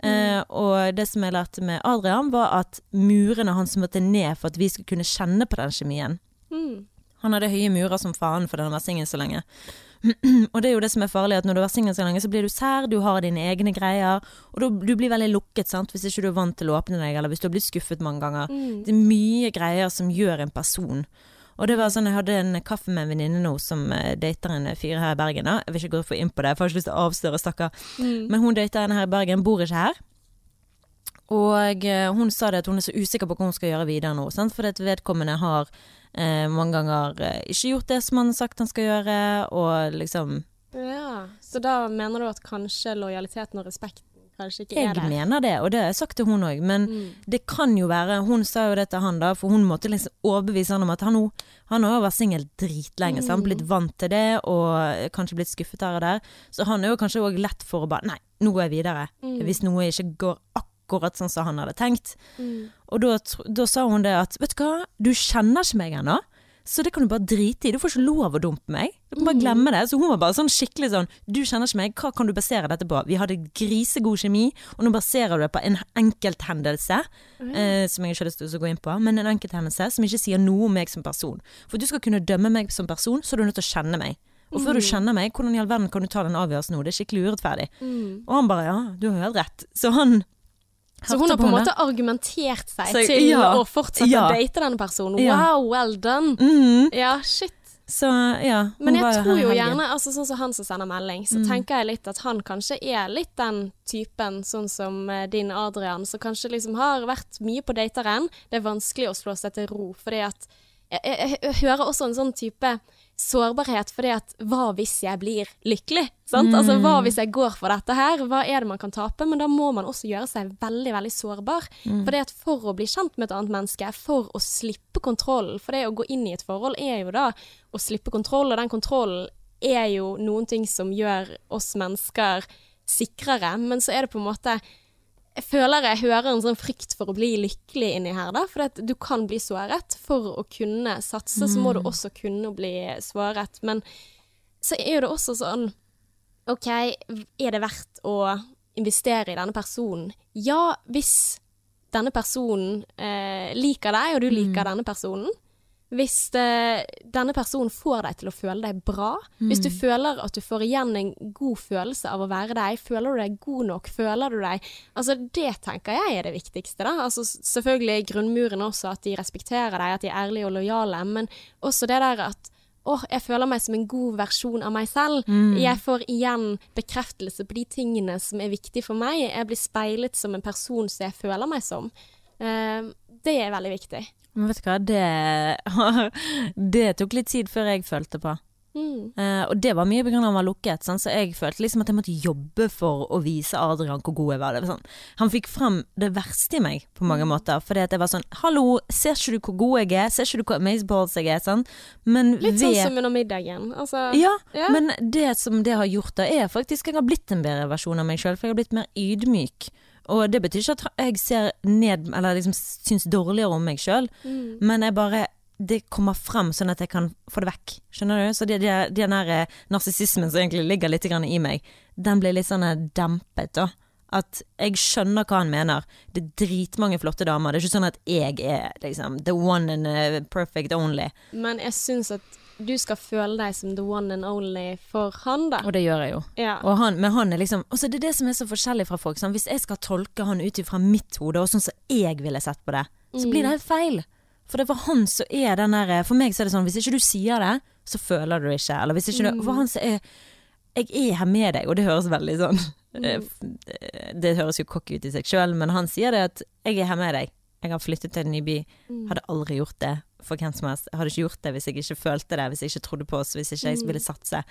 Eh, og det som jeg lærte med Adrian, var at murene hans måtte ned for at vi skulle kunne kjenne på den kjemien. Mm. Han hadde høye murer som faen for denne versingen så lenge. *clears throat* og det er jo det som er farlig, at når du har singel så lenge, så blir du sær, du har dine egne greier, og da, du blir veldig lukket, sant, hvis ikke du er vant til å åpne deg, eller hvis du har blitt skuffet mange ganger. Mm. Det er mye greier som gjør en person. Og det var sånn, Jeg hadde en kaffe med en venninne nå som uh, dater en fyr her i Bergen. Da. Jeg vil ikke gå for inn på det, jeg får ikke lyst til å avsløre, stakkar. Mm. Men hun dater en her i Bergen, bor ikke her. Og eh, hun sa det at hun er så usikker på hva hun skal gjøre videre nå. Sant? For at vedkommende har eh, mange ganger eh, ikke gjort det som han har sagt han skal gjøre, og liksom Ja, Så da mener du at kanskje lojaliteten og respekten kanskje ikke er Jeg mener det, og det har jeg sagt til hun òg, men Mm. det kan jo være Hun sa jo det til han, da, for hun måtte liksom overbevise han om at han, han har vært singel dritlenge, så han har blitt vant til det, og kanskje blitt skuffet her og der. Så han er jo kanskje òg lett for å bare Nei, nå går jeg videre. Hvis noe ikke går akkurat sånn som han hadde tenkt. Mm. Og da, da sa hun det at vet du hva, du kjenner ikke meg ennå. Så det kan du bare drite i. Du får ikke lov å dumpe meg. Du kan bare glemme det. Så hun var bare sånn skikkelig sånn Du kjenner ikke meg, hva kan du basere dette på? Vi hadde grisegod kjemi, og nå baserer du det på en enkelthendelse, eh, som jeg ikke har lyst til å gå inn på, men en enkelthendelse som ikke sier noe om meg som person. For du skal kunne dømme meg som person, så er du nødt til å kjenne meg. Og før du kjenner meg, hvordan i all verden kan du ta den avgjørelsen nå? Det er skikkelig urettferdig. Og han bare ja, du har helt rett. Så han Så hun har på en måte argumentert seg Så- til ja. å fortsette Ja. å date denne personen. Wow, well done! Mm. Ja, shit. Så ja. Men jeg tror jo gjerne, altså sånn som han som sender melding, så tenker jeg litt at han kanskje er litt den typen, sånn som eh, din Adrian, som kanskje liksom har vært mye på dateren. Det er vanskelig å slå seg til ro, fordi at jeg, jeg, jeg hører også en sånn type sårbarhet, fordi at hva hvis jeg blir lykkelig? Sant? Altså hva hvis jeg går for dette her? Hva er det man kan tape? Men da må man også gjøre seg veldig, veldig sårbar. For det at for å bli kjent med et annet menneske, for å slippe kontrollen, for det å gå inn i et forhold er jo da å slippe kontroll, og den kontrollen er jo noen ting som gjør oss mennesker sikrere, men så er det på en måte jeg føler jeg hører en sånn frykt for å bli lykkelig inni her, da. For at du kan bli såret. For å kunne satse, så må du også kunne bli såret. Men så er det også sånn OK, er det verdt å investere i denne personen? Ja, hvis denne personen eh, liker deg, og du liker denne personen. Hvis eh, denne personen får deg til å føle deg bra, hvis du føler at du får igjen en god følelse av å være deg, føler du deg god nok, føler du deg Altså, det tenker jeg er det viktigste, da. Altså, selvfølgelig er grunnmuren også, at de respekterer deg, at de er ærlige og lojale, men også det der at Åh, jeg føler meg som en god versjon av meg selv. Jeg får igjen bekreftelse på de tingene som er viktige for meg. Jeg blir speilet som en person som jeg føler meg som. Eh, det er veldig viktig. Men vet du hva, det, *laughs* det tok litt tid før jeg følte på. Mm. Uh, og det var mye av han var lukket, sånn, så jeg følte liksom at jeg måtte jobbe for å vise Adrian hvor god jeg var. Var sånn. Han fikk frem det verste i meg på mange måter, fordi at jeg var sånn Hallo, ser ikke du hvor god jeg er? Ser ikke du hvor amazeballs jeg er? Sånn? Men Litt sånn ved som under middagen. Altså, ja, Ja. men det som det har gjort da, er faktisk jeg har blitt en bedre versjon av meg sjøl, for jeg har blitt mer ydmyk. Og det betyr ikke at jeg ser ned, eller liksom syns dårligere om meg sjøl, Mm. men jeg bare det kommer frem sånn at jeg kan få det vekk. Skjønner du? Så det, det, den der eh, narsissismen som egentlig ligger litt grann i meg, den blir litt sånn eh, dempet, da. At jeg skjønner hva han mener. Det er dritmange flotte damer. Det er ikke sånn at jeg er liksom the one and eh, perfect only. Men jeg syns at du skal føle deg som the one and only for han, da. Og det gjør jeg jo. Ja. Han, men han er liksom Og Det er det som er så forskjellig fra folk. Sånn. Hvis jeg skal tolke han ut ifra mitt hode, og sånn som jeg ville sett på det, så blir det helt feil. For det er for han som er den der For meg så er det sånn, hvis ikke du sier det, så føler du det ikke. Eller hvis ikke du For han som er Jeg er her med deg, og det høres veldig sånn mm. det, Det høres jo cocky ut i seg sjøl, men han sier det at 'jeg er her med deg'. Jeg har flyttet til en ny by. Hadde aldri gjort det for hvem som helst. Jeg hadde ikke gjort det hvis jeg ikke følte det, hvis jeg ikke trodde på oss, hvis ikke jeg ville satse.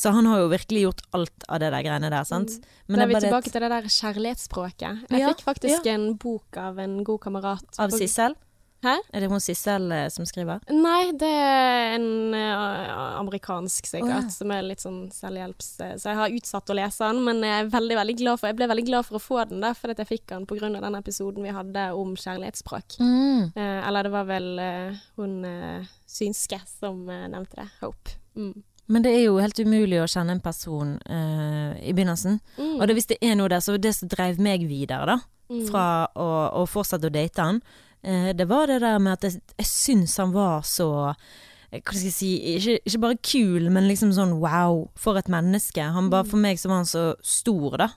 Så han har jo virkelig gjort alt av det der greiene der, sant. da er vi tilbake til det der kjærlighetsspråket. Jeg Ja, fikk faktisk en bok av en god kamerat. Av Sissel? Hæ? Er det hun Sissel eh, som skriver? Nei, det er en uh, amerikansk sikkert, oh, ja. som er litt sånn selvhjelps... Så jeg har utsatt å lese den, men jeg er veldig, veldig glad for Jeg ble veldig glad for å få den, der, fordi jeg fikk den av den episoden vi hadde om kjærlighetsspråk. Mm. Uh, eller det var vel uh, hun eh, synske som eh, nevnte det. Hope. Mm. Men det er jo helt umulig å kjenne en person eh, i begynnelsen. Mm. Og det, hvis det er noe der, så det som drev meg videre, da, Mm. fra å, å fortsette å date han, eh, det var det der med at jeg, jeg syns han var så eh, hva skal jeg si, ikke, ikke bare kul, men liksom sånn wow, for et menneske. Han bare, For meg så var han så stor, da.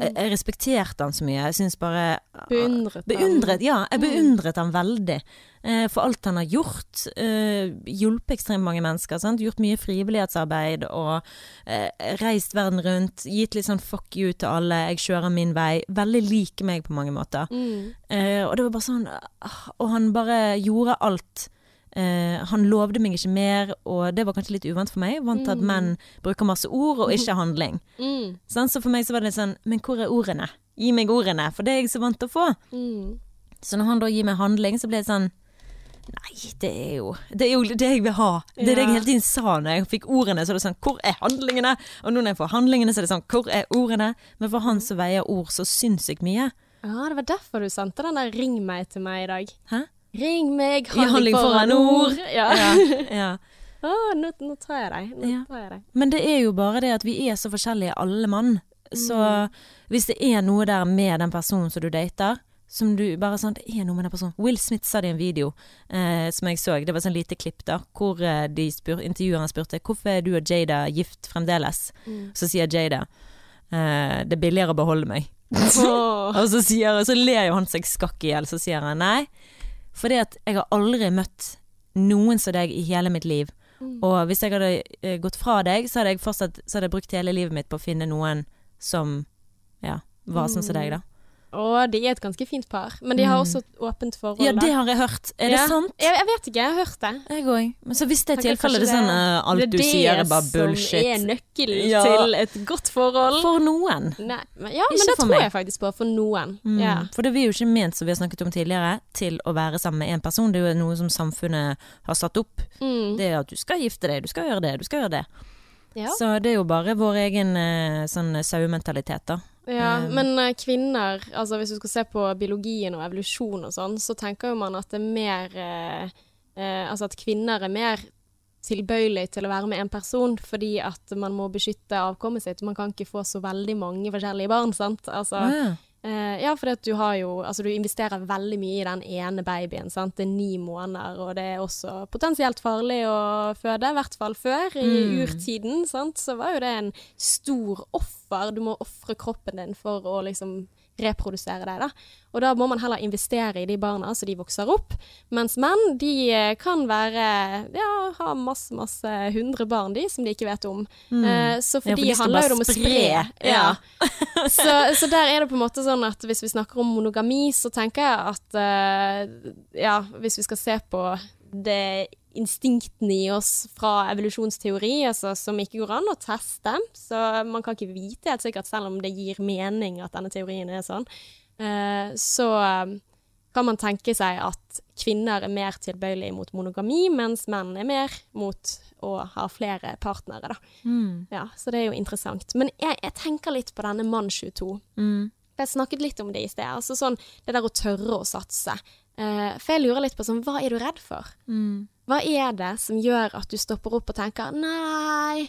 Jeg, respekterte han så mye. Jeg syns bare Beundret han. Beundret, ja. Jeg beundret han veldig. Eh, for alt han har gjort. Eh, hjulpet ekstremt mange mennesker. Sant? Gjort mye frivillighetsarbeid og eh, reist verden rundt. Gitt litt sånn fuck you til alle. Jeg kjører min vei. Veldig lik meg på mange måter. Mm. Eh, og det var bare sånn ah, Og han bare gjorde alt. Eh, han lovde meg ikke mer, og det var kanskje litt uvant for meg. Vant til at menn bruker masse ord og ikke handling. *laughs* Mm. Sånn, Så for meg så var det litt sånn Men hvor er ordene? Gi meg ordene, for det er jeg så vant til å få. Mm. Så når han da gir meg handling, så ble det sånn Nei, det er jo det, er jo det jeg vil ha. Det er det jeg hele tiden sa når jeg fikk ordene. Så er det sånn Hvor er handlingene? Og nå når jeg får handlingene, så er det sånn Hvor er ordene? Men for han så veier ord så sinnssykt mye. Ja, det var derfor du sendte den der 'ring meg' til meg i dag. Hæ? Ring meg, handling foran ord. Ja. Ja, *laughs* ja. Oh, nå, nå tar jeg deg. Nå Ja. tar jeg deg. Men det er jo bare det at vi er så forskjellige alle mann. Så hvis det er noe der med den personen som du dater, som du bare sånn Det er noe med den personen. Will Smith sa det i en video eh, som jeg så. Det var sånn lite klipp da, hvor eh, de spur, intervjueren spurte hvorfor er du og Jada gift fremdeles. Så sier Jada eh, det er billigere å beholde meg. Oh. *laughs* Og så, sier, så ler jo han seg skakk i hjel. Så sier han nei, fordi at jeg har aldri møtt noen som deg i hele mitt liv. Og hvis jeg hadde eh, gått fra deg, så hadde jeg fortsatt Så hadde jeg brukt hele livet mitt på å finne noen som ja, var sånn som deg, da. Og de er et ganske fint par, men de har også et åpent forhold. Mm. Ja, det har jeg hørt. Er det Ja. sant? Jeg, jeg vet ikke, jeg har hørt det. Jeg òg. Men så hvis det er tilfellet, det er sånn det- eh, alt det du sier er bare bullshit. Det er det som er nøkkelen Ja. til et godt forhold. For noen. Nei, men, ja, Ikke men det tror meg. jeg faktisk på, for noen. Mm. Ja. For det blir jo ikke ment, som vi har snakket om tidligere, til å være sammen med én person. Det er jo noe som samfunnet har satt opp. Mm. Det er at du skal gifte deg, du skal gjøre det, du skal gjøre det. Ja. Så det er jo bare vår egen eh, sånn sauementalitet, da. Ja, Eh. men eh, kvinner, altså hvis du skal se på biologien og evolusjon og sånn, så tenker jo man at det er mer eh, eh, Altså at kvinner er mer tilbøyelig til å være med en person fordi at man må beskytte avkommet sitt. Man kan ikke få så veldig mange forskjellige barn, sant. Altså, Ah, Eh, ja, for du har jo Altså, du investerer veldig mye i den ene babyen, sant. Det er ni måneder, og det er også potensielt farlig å føde, i hvert fall før. I Mm. urtiden, sant, så var jo det en stor offer. Du må ofre kroppen din for å liksom reprodusere det. da. Og da må man heller investere i de barna så de vokser opp. Mens menn, de eh, kan være Ja, ha masse, masse hundre barn, de, som de ikke vet om. Eh, så for Mm. Ja, for de de handler jo om å spre. Ja. *laughs* så, så der er det på en måte sånn at hvis vi snakker om monogami, så tenker jeg at eh, ja, hvis vi skal se på det instinktene i oss fra evolusjonsteori, altså, som ikke går an å teste, så man kan ikke vite helt sikkert, selv om det gir mening at denne teorien er sånn, eh, så eh, kan man tenke seg at kvinner er mer tilbøyelige mot monogami, mens menn er mer mot å ha flere partnere, da. mm, Ja, så det er jo interessant. Men jeg, jeg tenker litt på denne mann 22. mm. Jeg snakket litt om det i sted. Altså sånn, det der å tørre å satse. Eh, for jeg lurer litt på sånn, hva er du redd for? Mm. Hva er det som gjør at du stopper opp og tenker nei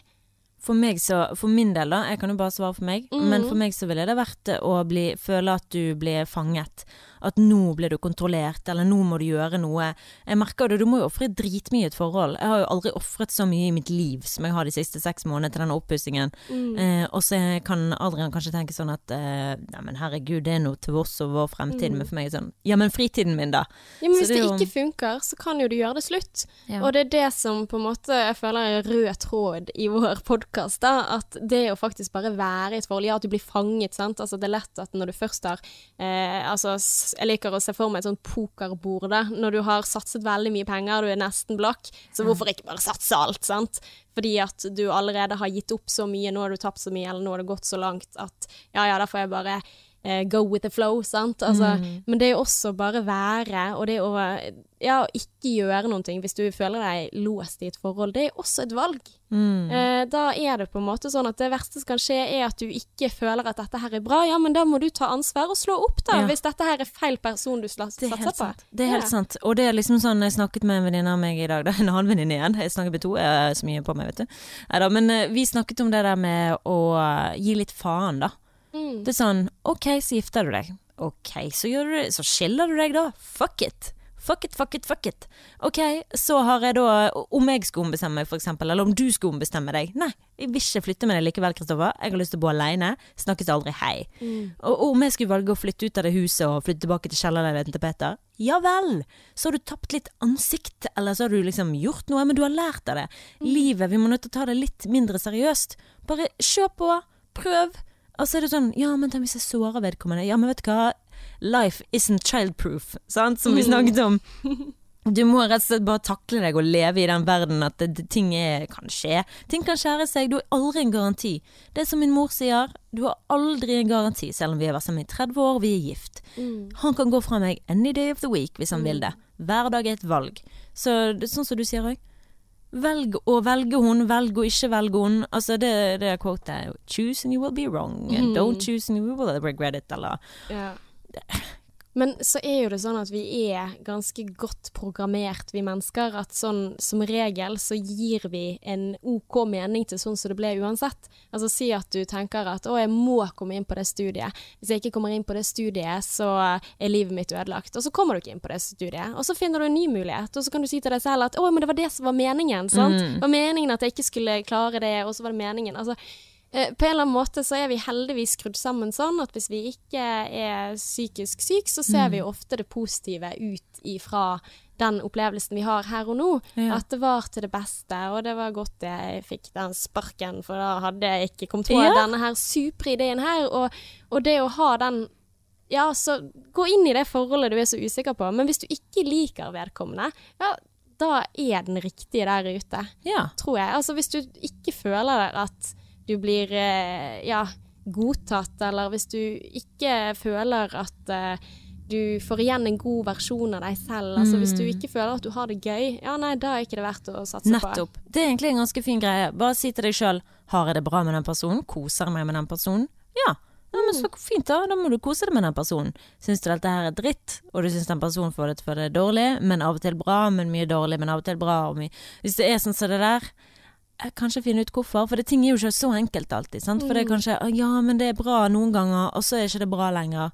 For meg så, for min del da, jeg kan jo bare svare for meg, mm. men for meg så ville det vært å bli, føle at du blir fanget. At nå ble du kontrollert, eller nå må du gjøre noe. Jeg merker det, du må jo ofre dritmye i et forhold. Jeg har jo aldri ofret så mye i mitt liv som jeg har de siste seks månedene til denne oppussingen. Mm. Eh, og så kan Adrian kanskje tenke sånn at eh, neimen herregud, det er noe til oss og vår fremtid, Mm. men for meg er sånn ja, men fritiden min, da. Ja, men Så Hvis det det, jo- ikke funker, så kan jo du gjøre det slutt. Ja. Og det er det som på en måte jeg føler er rød tråd i vår podkast. At det å faktisk bare være i et forhold, ja, at du blir fanget, sant. Altså det er lett at når du først har eh, Altså jeg liker å se for meg et sånt pokerbord, da. Når du har satset veldig mye penger, du er nesten blakk, så hvorfor ikke bare satse alt, sant? Fordi at du allerede har gitt opp så mye, nå har du tapt så mye, eller nå har det gått så langt at ja ja, da får jeg bare eh, go with the flow, sant. Altså, Men det er jo også bare være, og det å ja, ikke gjøre noen ting hvis du føler deg låst i et forhold, det er også et valg. Mm. Eh, da er det på en måte sånn at det verste som kan skje, er at du ikke føler at dette her er bra. Ja, men da må du ta ansvar og slå opp, da, Ja. hvis dette her er feil person du er satser på. sant. Det er helt Ja. sant. Og det er liksom sånn Jeg snakket med en venninne av meg i dag. Er *laughs* en annen venninne igjen. Jeg snakker med to. Jeg har så mye på meg, vet du. Neida, men eh, vi snakket om det der med å gi litt faen, da. Mm. Det er sånn OK, så gifter du deg. OK, så gjør du det. Så skiller du deg, da. Fuck it. Fuck it, fuck it, fuck it. Ok, så har jeg da Om jeg skulle ombestemme meg, eksempel, eller om du skulle ombestemme deg. Nei, jeg vil ikke flytte med deg likevel, Kristoffer. Jeg har lyst til å bo alene. Snakkes aldri hei. Og, og om jeg skulle velge å flytte ut av det huset og flytte tilbake til kjellerleiligheten til Peter, ja vel. Så har du tapt litt ansikt, eller så har du liksom gjort noe, men du har lært av det. Livet, vi må nødt til å ta det litt mindre seriøst. Bare kjør på, prøv. Og så er det sånn, ja, men tenk hvis jeg sårer vedkommende. Ja, men vet du hva? Life isn't childproof, sant? Som vi snakket om. *laughs* Du må rett og slett bare takle deg og leve i den verden at det, det, ting er, kan skje. Ting kan skjære seg. Du har aldri en garanti. Det er som min mor sier, du har aldri en garanti, selv om vi har vært sammen i 30 år vi er gift. Han kan gå fra meg any day of the week hvis han vil det. Hver dag er et valg. Så det, er sånn som du sier òg. Velg å velge hun, velg å ikke velge hun. Altså det, det quotet Choose and you will be wrong. mm. don't choose and you will regret it. Eller Ja. Men så er jo det sånn at vi er ganske godt programmert, vi mennesker. At sånn som regel så gir vi en OK mening til sånn som det ble uansett. Altså si at du tenker at å, jeg må komme inn på det studiet. Hvis jeg ikke kommer inn på det studiet, så er livet mitt ødelagt. Og så kommer du ikke inn på det studiet, og så finner du en ny mulighet. Og så kan du si til deg selv at å, men det var det som var meningen, sant. Det var meningen at jeg ikke skulle klare det, og så var det meningen. Altså Eh, På en eller annen måte så er vi heldigvis skrudd sammen sånn at hvis vi ikke er psykisk syk, så ser vi ofte det positive ut ifra den opplevelsen vi har her og nå. Ja. At det var til det beste, og det var godt jeg fikk den sparken, for da hadde jeg ikke kommet på Ja. denne her supre ideen her. Og, og det å ha den Ja, så gå inn i det forholdet du er så usikker på, men hvis du ikke liker vedkommende, ja, da er den riktige der ute Ja. tror jeg. Altså hvis du ikke føler at du blir eh, ja, godtatt, eller hvis du ikke føler at eh, du får igjen en god versjon av deg selv, altså hvis du ikke føler at du har det gøy, ja nei, da er ikke det verdt å satse på. Nettopp. Det er egentlig en ganske fin greie. Bare si til deg sjøl har jeg det bra med den personen, koser jeg meg med den personen. Ja. Ja, men Så fint, da. Da må du kose deg med den personen. Syns du dette her er dritt, og du syns den personen får det til å føle det dårlig, men av og til bra, men mye dårlig, men av og til bra og mye Hvis det er sånn som det der, kanskje finne ut hvorfor. For det, ting er jo ikke så enkelt alltid. Sant? For det er kanskje Ja, men det er bra noen ganger, og så er ikke det bra lenger.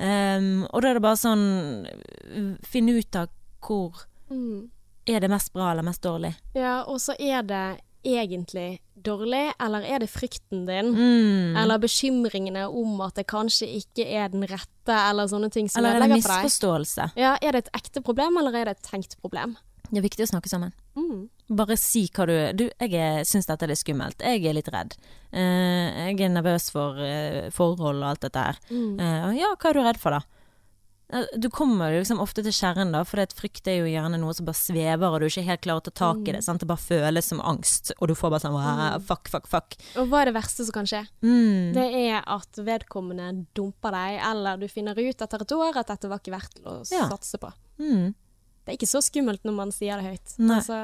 Um, og da er det bare sånn øh, Finne ut av hvor Mm. er det mest bra eller mest dårlig. Ja, og så er det egentlig dårlig, eller er det frykten din? Mm. Eller bekymringene om at det kanskje ikke er den rette, eller sånne ting som Eller er det ødelegger for deg. misforståelse? Ja, er det et ekte problem, eller er det et tenkt problem? Det er viktig å snakke sammen. Mm. Bare si hva du Du, jeg syns dette er litt skummelt. Jeg er litt redd. Eh, jeg er nervøs for eh, forhold og alt dette her. Mm. Eh, ja, hva er du redd for, da? Eh, Du kommer liksom ofte til kjernen, da, for frykt er jo gjerne noe som bare svever, og du er ikke helt klar til å ta tak Mm. i det. Sant? Det bare føles som angst, og du får bare sånn fuck, fuck, fuck. Og hva er det verste som kan skje? Mm. Det er at vedkommende dumper deg, eller du finner ut etter et år at dette var ikke verdt å Ja. satse på. Mm. Det er ikke så skummelt når man sier det høyt. Altså,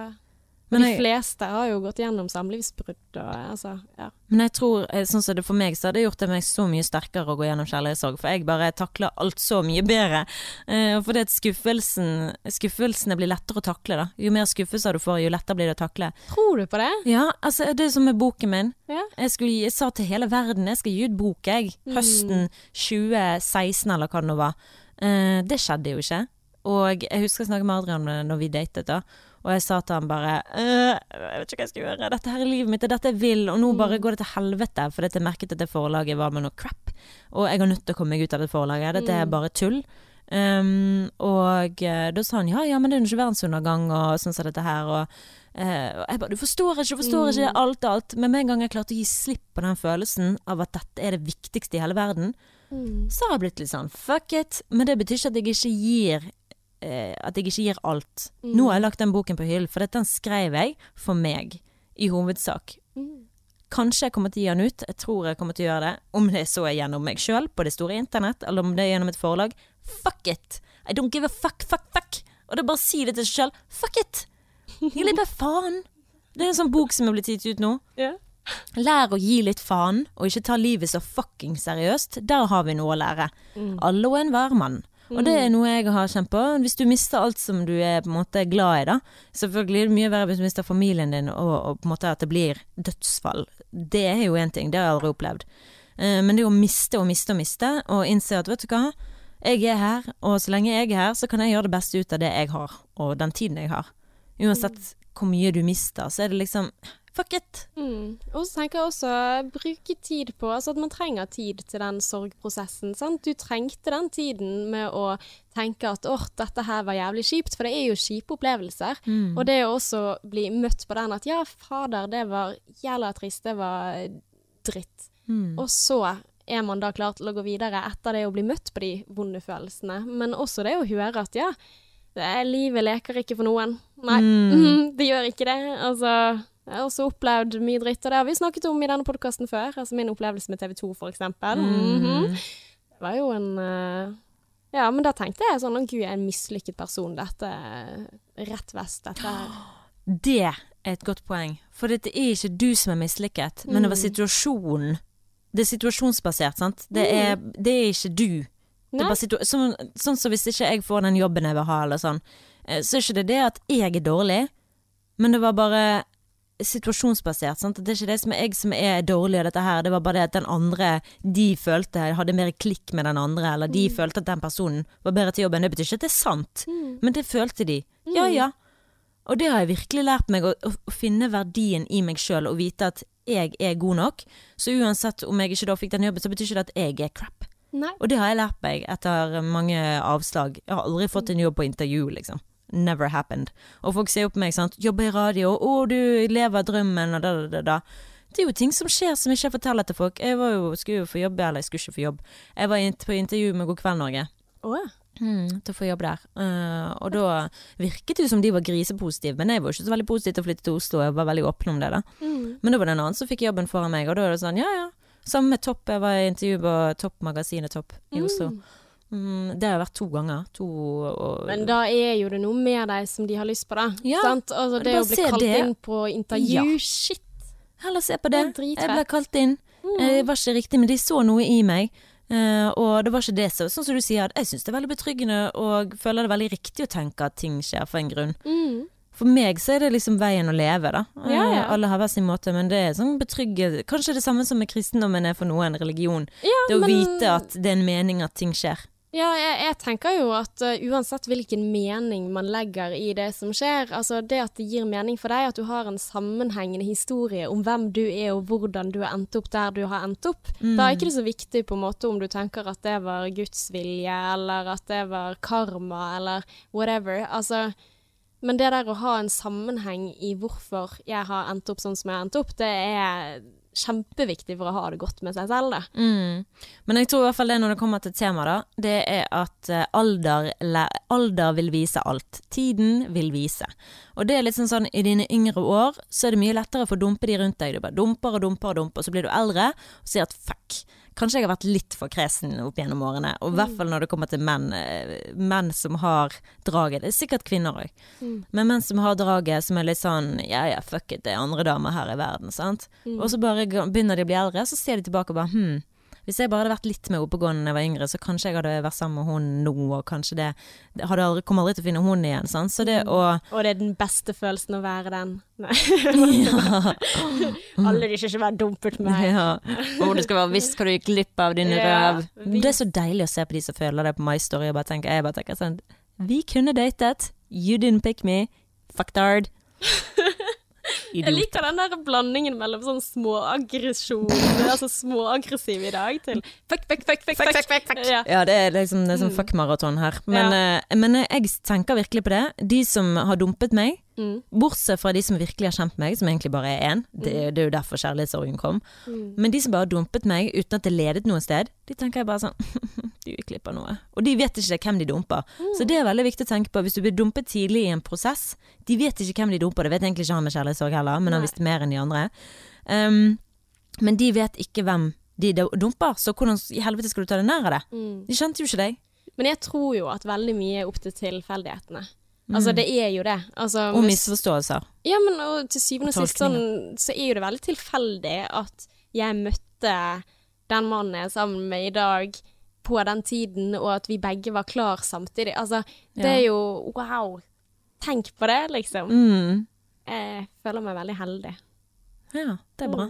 Men de jeg- fleste har jo gått gjennom samlivsbrudd og altså, ja. Men jeg tror, eh, sånn som det for meg, så hadde det gjort det meg så mye sterkere å gå gjennom kjærlighetssorg, for jeg bare takler alt så mye bedre. Eh, fordi at skuffelsen, skuffelsene blir lettere å takle, da. Jo mer skuffelser du får, jo lettere blir det å takle. Tror du på det? Ja, altså, det er som med boken min. Ja. Jeg, skulle, jeg sa til hele verden, jeg skal gi ut bok, jeg. Høsten 2016, eller hva det nå var. Eh, det skjedde jo ikke. Og jeg husker jeg snakket med Adrian om det når vi datet, da. Og jeg sa til han bare «Øh, Jeg vet ikke hva jeg skal gjøre. Dette her er livet mitt, det er dette jeg vil. Og nå bare går det til helvete. For jeg merket at det forlaget var med noe crap. Og jeg har nødt til å komme meg ut av det forlaget. Dette er bare tull. Um, og eh, da sa han ja, ja, men det er jo ikke verdensundergang og sånn som dette her. Og, uh, og jeg bare du forstår ikke, du forstår ikke alt, alt. Men med en gang jeg klarte å gi slipp på den følelsen av at dette er det viktigste i hele verden, Mm. så har jeg blitt litt sånn fuck it. Men det betyr ikke at jeg ikke gir eh, At jeg ikke gir alt. Nå har jeg lagt den boken på hyllen, for dette den skrev jeg for meg, i hovedsak. Mm. Kanskje jeg kommer til å gi den ut, jeg tror jeg kommer til å gjøre det. Om det så er gjennom meg sjøl på det store internett, eller om det er gjennom et forlag. Fuck it! I don't give a fuck, fuck, fuck! Og det er bare å si det til seg sjøl. Fuck it! Gi litt faen! Det er en sånn bok som er blitt gitt ut nå. Yeah. Lær å gi litt faen, og ikke ta livet så fucking seriøst. Der har vi noe å lære. Alle og enhver mann. Og det er noe jeg har kjent på. Hvis du mister alt som du er på en måte glad i, da. Selvfølgelig er det mye verre hvis du mister familien din, og, og på en måte at det blir dødsfall. Det er jo én ting, det har jeg aldri opplevd. Eh, men det å miste og miste og miste, og innse at vet du hva, Jeg er her, og så lenge jeg er her, så kan jeg gjøre det beste ut av det jeg har, og den tiden jeg har. Uansett hvor mye du mister, så er det liksom fuck it. Mm. Og så tenker jeg også bruke tid på Altså at man trenger tid til den sorgprosessen. Sant? Du trengte den tiden med å tenke at åh, dette her var jævlig kjipt, for det er jo kjipe opplevelser. Mm. Og det å også bli møtt på den at ja, fader, det var jævla trist, det var dritt. Mm. Og så er man da klar til å gå videre etter det å bli møtt på de vonde følelsene. Men også det å høre at ja, det livet leker ikke for noen. Nei, Mm. *laughs* det gjør ikke det. Altså, jeg har også opplevd mye dritt, og det har vi snakket om i denne podkasten før. Altså min opplevelse med TV 2, for eksempel. Mm. -hmm. Det var jo en eh, Ja, men da tenkte jeg sånn Å, gud, jeg er en mislykket person. Dette rett vest. Dette her. *gasps* Det er et godt poeng. For det er ikke du som er mislykket, men det var Mm. situasjonen. Det er situasjonsbasert, sant. Det er, det er ikke du. Situ sånn, som hvis ikke jeg får den jobben jeg vil ha, eller sånn, eh, så er ikke det det at jeg er dårlig, men det var bare situasjonsbasert. Sant? Det er ikke det som er jeg som er dårlig av dette her, det var bare det at den andre de følte hadde mer klikk med den andre, eller de følte at den personen var bedre til jobben. Det betyr ikke at det er sant, Mm. men det følte de. Ja ja. Og det har jeg virkelig lært meg, å, å finne verdien i meg sjøl og vite at jeg er god nok. Så uansett om jeg ikke da fikk den jobben, så betyr ikke det at jeg er crap. Nei. Og det har jeg lært meg etter mange avslag. Jeg har aldri fått en jobb på intervju, liksom. Never happened. Og folk ser jo på meg, sant. Jobber i radio, å, du lever drømmen, og da, da, da. Det er jo ting som skjer som ikke jeg forteller til folk. Jeg var jo, skulle jo få jobb, eller jeg skulle ikke få jobb. Jeg var på intervju med God kveld Norge. Å, Mm, til å få jobb der. Uh, og da virket det jo som de var grisepositive, men jeg var jo ikke så veldig positiv til å flytte til Oslo. Jeg var veldig åpen om det, da. Mm. Men da var det en annen som fikk jobben foran meg, og da er det sånn, ja ja. Samme med Topp. Jeg var i intervju på Topp-magasinet Topp i Oslo. Mm, det har jeg vært to ganger. To og Men da er jo det noe med deg som de har lyst på, da. Ja? Altså, det å bli kalt det. inn på intervju, shit. Heller se på det. Det. Jeg ble kalt inn. Eh, Det var ikke riktig, men de så noe i meg. Uh, og det var ikke det så Sånn som du sier, at jeg syns det er veldig betryggende og føler det veldig riktig å tenke at ting skjer for en grunn. Mm. For meg så er det liksom veien å leve, da. Eh, Ja, ja. Alle har hver sin måte, men det er sånn betrygge Kanskje det samme som med kristendommen er for noen religion. Ja, Det å men- vite at det er en mening at ting skjer. Ja, jeg, jeg tenker jo at uh, uansett hvilken mening man legger i det som skjer, altså det at det gir mening for deg, at du har en sammenhengende historie om hvem du er og hvordan du har endt opp der du har endt opp, da er ikke det så viktig på en måte om du tenker at det var Guds vilje, eller at det var karma, eller whatever. Altså, men det der å ha en sammenheng i hvorfor jeg har endt opp sånn som jeg har endt opp, det er kjempeviktig for å ha det godt med seg selv. Mm. Men jeg tror i hvert fall det når det kommer til temaet, da, det er at eh, alder, alder vil vise alt. Tiden vil vise. Og det er litt sånn sånn, i dine yngre år så er det mye lettere for å dumpe de rundt deg. Du bare dumper og dumper og dumper, og så blir du eldre og sier at fuck. Kanskje jeg har vært litt for kresen opp gjennom årene, og i hvert fall når det kommer til menn. eh, Menn som har draget. Det er sikkert kvinner òg. Men menn som har draget som er litt sånn ja ja, fuck it, det er andre damer her i verden, sant. Og så bare begynner de å bli eldre, så ser de tilbake og bare hm. Hvis jeg bare hadde vært litt mer oppegående da jeg var yngre, så kanskje jeg hadde vært sammen med hun nå, og kanskje det, det hadde aldri, Kommer aldri til å finne hun igjen, sant. Så det å Og det er den beste følelsen å være den. Nei. ja. Alle de skal ikke være dumpet med ja. Og det skal være visst hva du gikk glipp av, din Ja, røv. Det er så deilig å se på de som føler det på My Story, og bare tenker, jeg bare tenker sånn Vi kunne datet. You didn't pick me. Fucktard. *laughs* Jeg liker den der blandingen mellom sånn småaggresjon, altså småaggressiv i dag, til fuck, fuck, fuck, fuck, fuck, fuck, fuck. Ja. Ja, det er liksom det er sånn fuck-maraton her. Men, eh, men jeg tenker virkelig på det. De som har dumpet meg, Mm. bortsett fra de som virkelig har kjent meg, som egentlig bare er én, det, det er jo derfor kjærlighetssorgen kom. Mm. Men de som bare har dumpet meg uten at det ledet noe sted, de tenker jeg bare sånn *laughs* Du glipp av noe. Og de vet ikke hvem de dumper. Så det er veldig viktig å tenke på. Hvis du blir dumpet tidlig i en prosess, de vet ikke hvem de dumper. Det vet egentlig ikke han med kjærlighetssorg heller, men han Nei. visste mer enn de andre. Um, men de vet ikke hvem de dumper, så hvordan i helvete skal du ta deg nær av det? Mm. De skjønte jo ikke deg. Men jeg tror jo at veldig mye er opp til tilfeldighetene. Altså, det er jo det. Altså, Og misforståelser. Ja, men og til syvende og sist sånn, så er jo det veldig tilfeldig at jeg møtte den mannen jeg er sammen med i dag, på den tiden, og at vi begge var klar samtidig. Altså, det Ja. er jo wow. Tenk på det, liksom. Mm. Jeg føler meg veldig heldig. Ja, det er bra.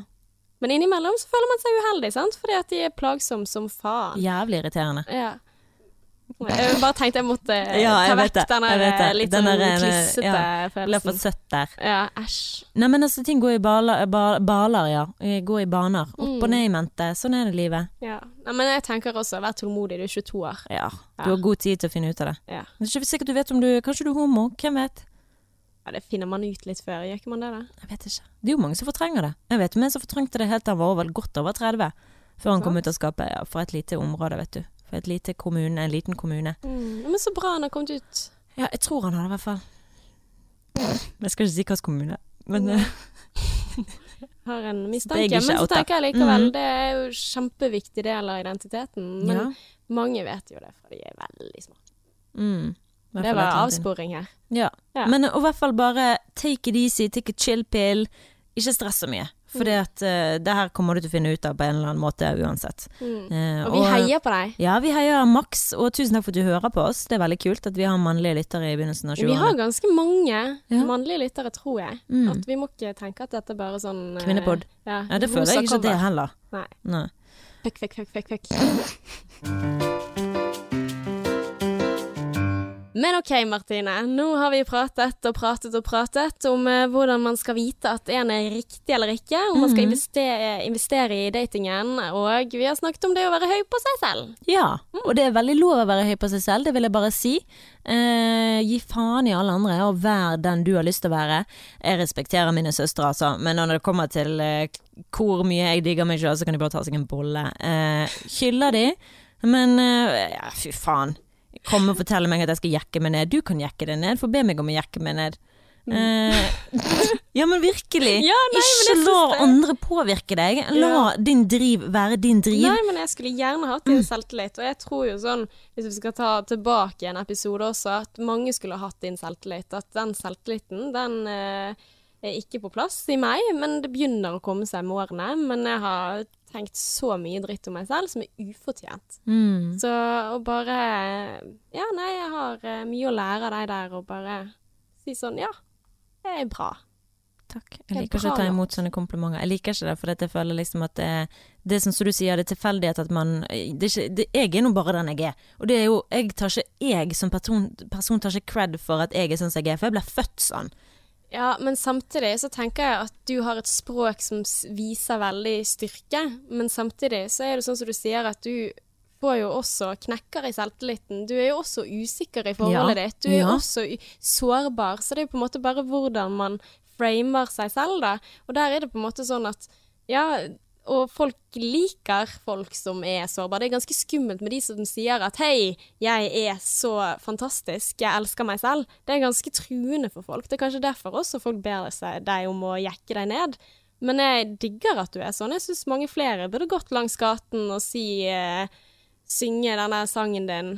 Men innimellom så føler man seg uheldig, sant? Fordi at de er plagsomme som faen. Jævlig irriterende. Ja. Jeg bare tenkte jeg måtte eh, Ja, jeg ta vekk den litt sånn eh, klissete ja, Ble for søtt der. Ja, æsj. Nei, men altså, ting går i baler, ba- baler ja. Eh, Går i baner. Opp Mm. og ned i mente. Sånn er det livet. Ja. Nei, men jeg tenker også, vær tålmodig, du er 22 år. Ja. Ja. Du har god tid til å finne ut av det. Ja. Det er ikke sikkert du vet om du Kanskje du er homo? Hvem vet? ja, det finner man ut litt før, gjør ikke man det da? Jeg vet ikke. Det er jo mange som fortrenger det. Jeg vet om en som fortrengte det helt til han var over, godt over 30. Før han kom ut av skapet. Ja, for et lite område, vet du. For et lite kommune, en liten kommune. Mm. Men så bra han har kommet ut. Ja, jeg tror han har det, i hvert fall. Jeg skal ikke si hvilken kommune, men mm. *laughs* Har en mistanke. Men så tenker jeg likevel, mm. det er jo kjempeviktig del av identiteten. Men ja. mange vet jo det, for de er veldig små. Mm. Det var avsporing her. Ja. Ja. Men i hvert fall bare take it easy, take a chill pill. Ikke stress så mye. For Mm. eh, det her kommer du til å finne ut av på en eller annen måte uansett. Mm. Eh, Og vi heier på deg. Ja, vi heier maks, og tusen takk for at du hører på oss. Det er veldig kult at vi har mannlige lyttere i begynnelsen av Vi har ganske mange Ja. mannlige lyttere, tror jeg. Mm. At vi må ikke tenke at dette er bare sånn eh, Kvinnepod. Ja, Ja, det føler jeg ikke at det heller. Nei. Nei. Fuck, fuck, fuck, fuck, fuck. Men ok, Martine. Nå har vi pratet og pratet og pratet om uh, hvordan man skal vite at en er riktig eller ikke. Om man skal Mhm. investere, investere i datingen. Og vi har snakket om det å være høy på seg selv. Ja, og det er veldig lov å være høy på seg selv, det vil jeg bare si. Uh, gi faen i alle andre, og vær den du har lyst til å være. Jeg respekterer mine søstre, altså, men når det kommer til uh, hvor mye jeg digger meg sjøl, så kan de bare ta seg en bolle. Eh, hyller de, men ja, fy faen. Kom og fortelle meg at jeg skal jekke meg ned. Du kan jekke deg ned, for be meg om å jekke meg ned. Eh, *laughs* ja, men virkelig. Ja, nei, Ikke la det- andre påvirke deg. La Ja. din driv være din driv. Nei, men jeg skulle gjerne hatt din selvtillit. Og jeg tror jo sånn, hvis vi skal ta tilbake en episode også, at mange skulle hatt din selvtillit. At den selvtilliten, den eh, er ikke på plass i meg, men det begynner å komme seg med årene. Men jeg har tenkt så mye dritt om meg selv som er ufortjent. Mm. Så å bare Ja, nei, jeg har eh, mye å lære av deg der, og bare si sånn Ja, det er bra. Takk. Jeg liker ikke å ta imot sånne komplimenter. Jeg liker ikke det, for jeg føler liksom at det, det er som du sier, det er tilfeldighet at man det er ikke, det, Jeg er nå bare den jeg er. Og det er jo Jeg tar ikke Jeg som person, person tar ikke cred for at jeg er sånn som jeg er, for jeg ble født sånn. Ja, men samtidig så tenker jeg at du har et språk som viser veldig styrke, men samtidig så er det sånn som du sier at du får jo også knekker i selvtilliten. Du er jo også usikker i forholdet Ja, ditt. Du er ja. også sårbar, så det er jo på en måte bare hvordan man framer seg selv, da. Og der er det på en måte sånn at ja, og folk liker folk som er sårbare. Det er ganske skummelt med de som sier at hei, jeg er så fantastisk, jeg elsker meg selv. Det er ganske truende for folk. Det er kanskje derfor også folk ber seg, deg om å jekke deg ned. Men jeg digger at du er sånn. Jeg syns mange flere burde gått langs gaten og si uh, Synge denne sangen din.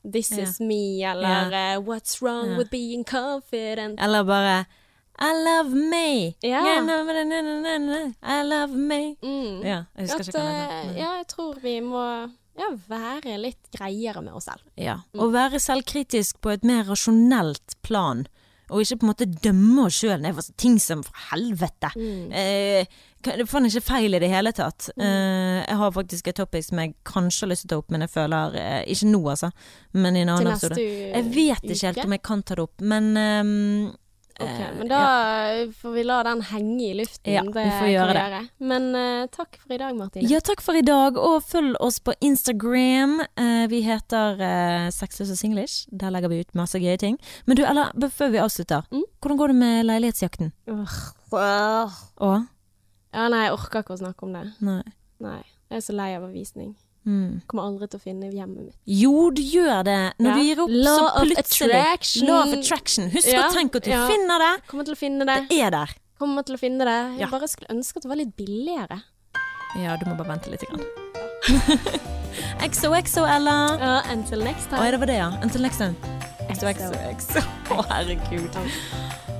This yeah. is me, eller eh, What's wrong yeah. with being confident? Eller bare I love me. Ja. I love me. Mm. Ja, jeg husker At, ikke hva det er. ja, jeg tror vi må ja, være litt greiere med oss selv. Ja. Å være selvkritisk på et mer rasjonelt plan. Og ikke på en måte dømme oss sjøl ned for ting som for helvete. Eh, kan- det fant ikke feil i det hele tatt. Eh, jeg har faktisk et topic som jeg kanskje har lyst til å ta opp, men jeg føler eh, Ikke nå, altså. Men i en annen episode. Jeg vet ikke helt om jeg kan ta det opp, men ehm, Ok, eh, men da får vi la den henge i luften. Ja, det vi får gjøre det. gjøre. Men uh, takk for i dag, Martine. Ja, takk for i dag, og følg oss på Instagram. Uh, vi heter uh, Sexløs og singlish. Der legger vi ut masse gøye ting. Men du, eller før vi avslutter, Mm? hvordan går det med leilighetsjakten? Åh. og? Ja, nei, jeg orker ikke å snakke om det. Nei. Nei, jeg er så lei av avvisning. Mm. Kommer aldri til å finne hjemmet mitt. Jo, du gjør det. Når Ja. du gir opp, Law så plutselig attraction. Law of attraction. Husk Ja, å tenke at du ja. finner det. Kommer til å finne det. Det er der. Kommer til å finne det. Jeg Ja. bare skulle ønske at det var litt billigere. Ja, du må bare vente litt. Grann. *laughs* XOXO, Ella. Ja, until next Å, time. ja, det var det, ja. Until next time. XOXO. Å, herregud. Ja.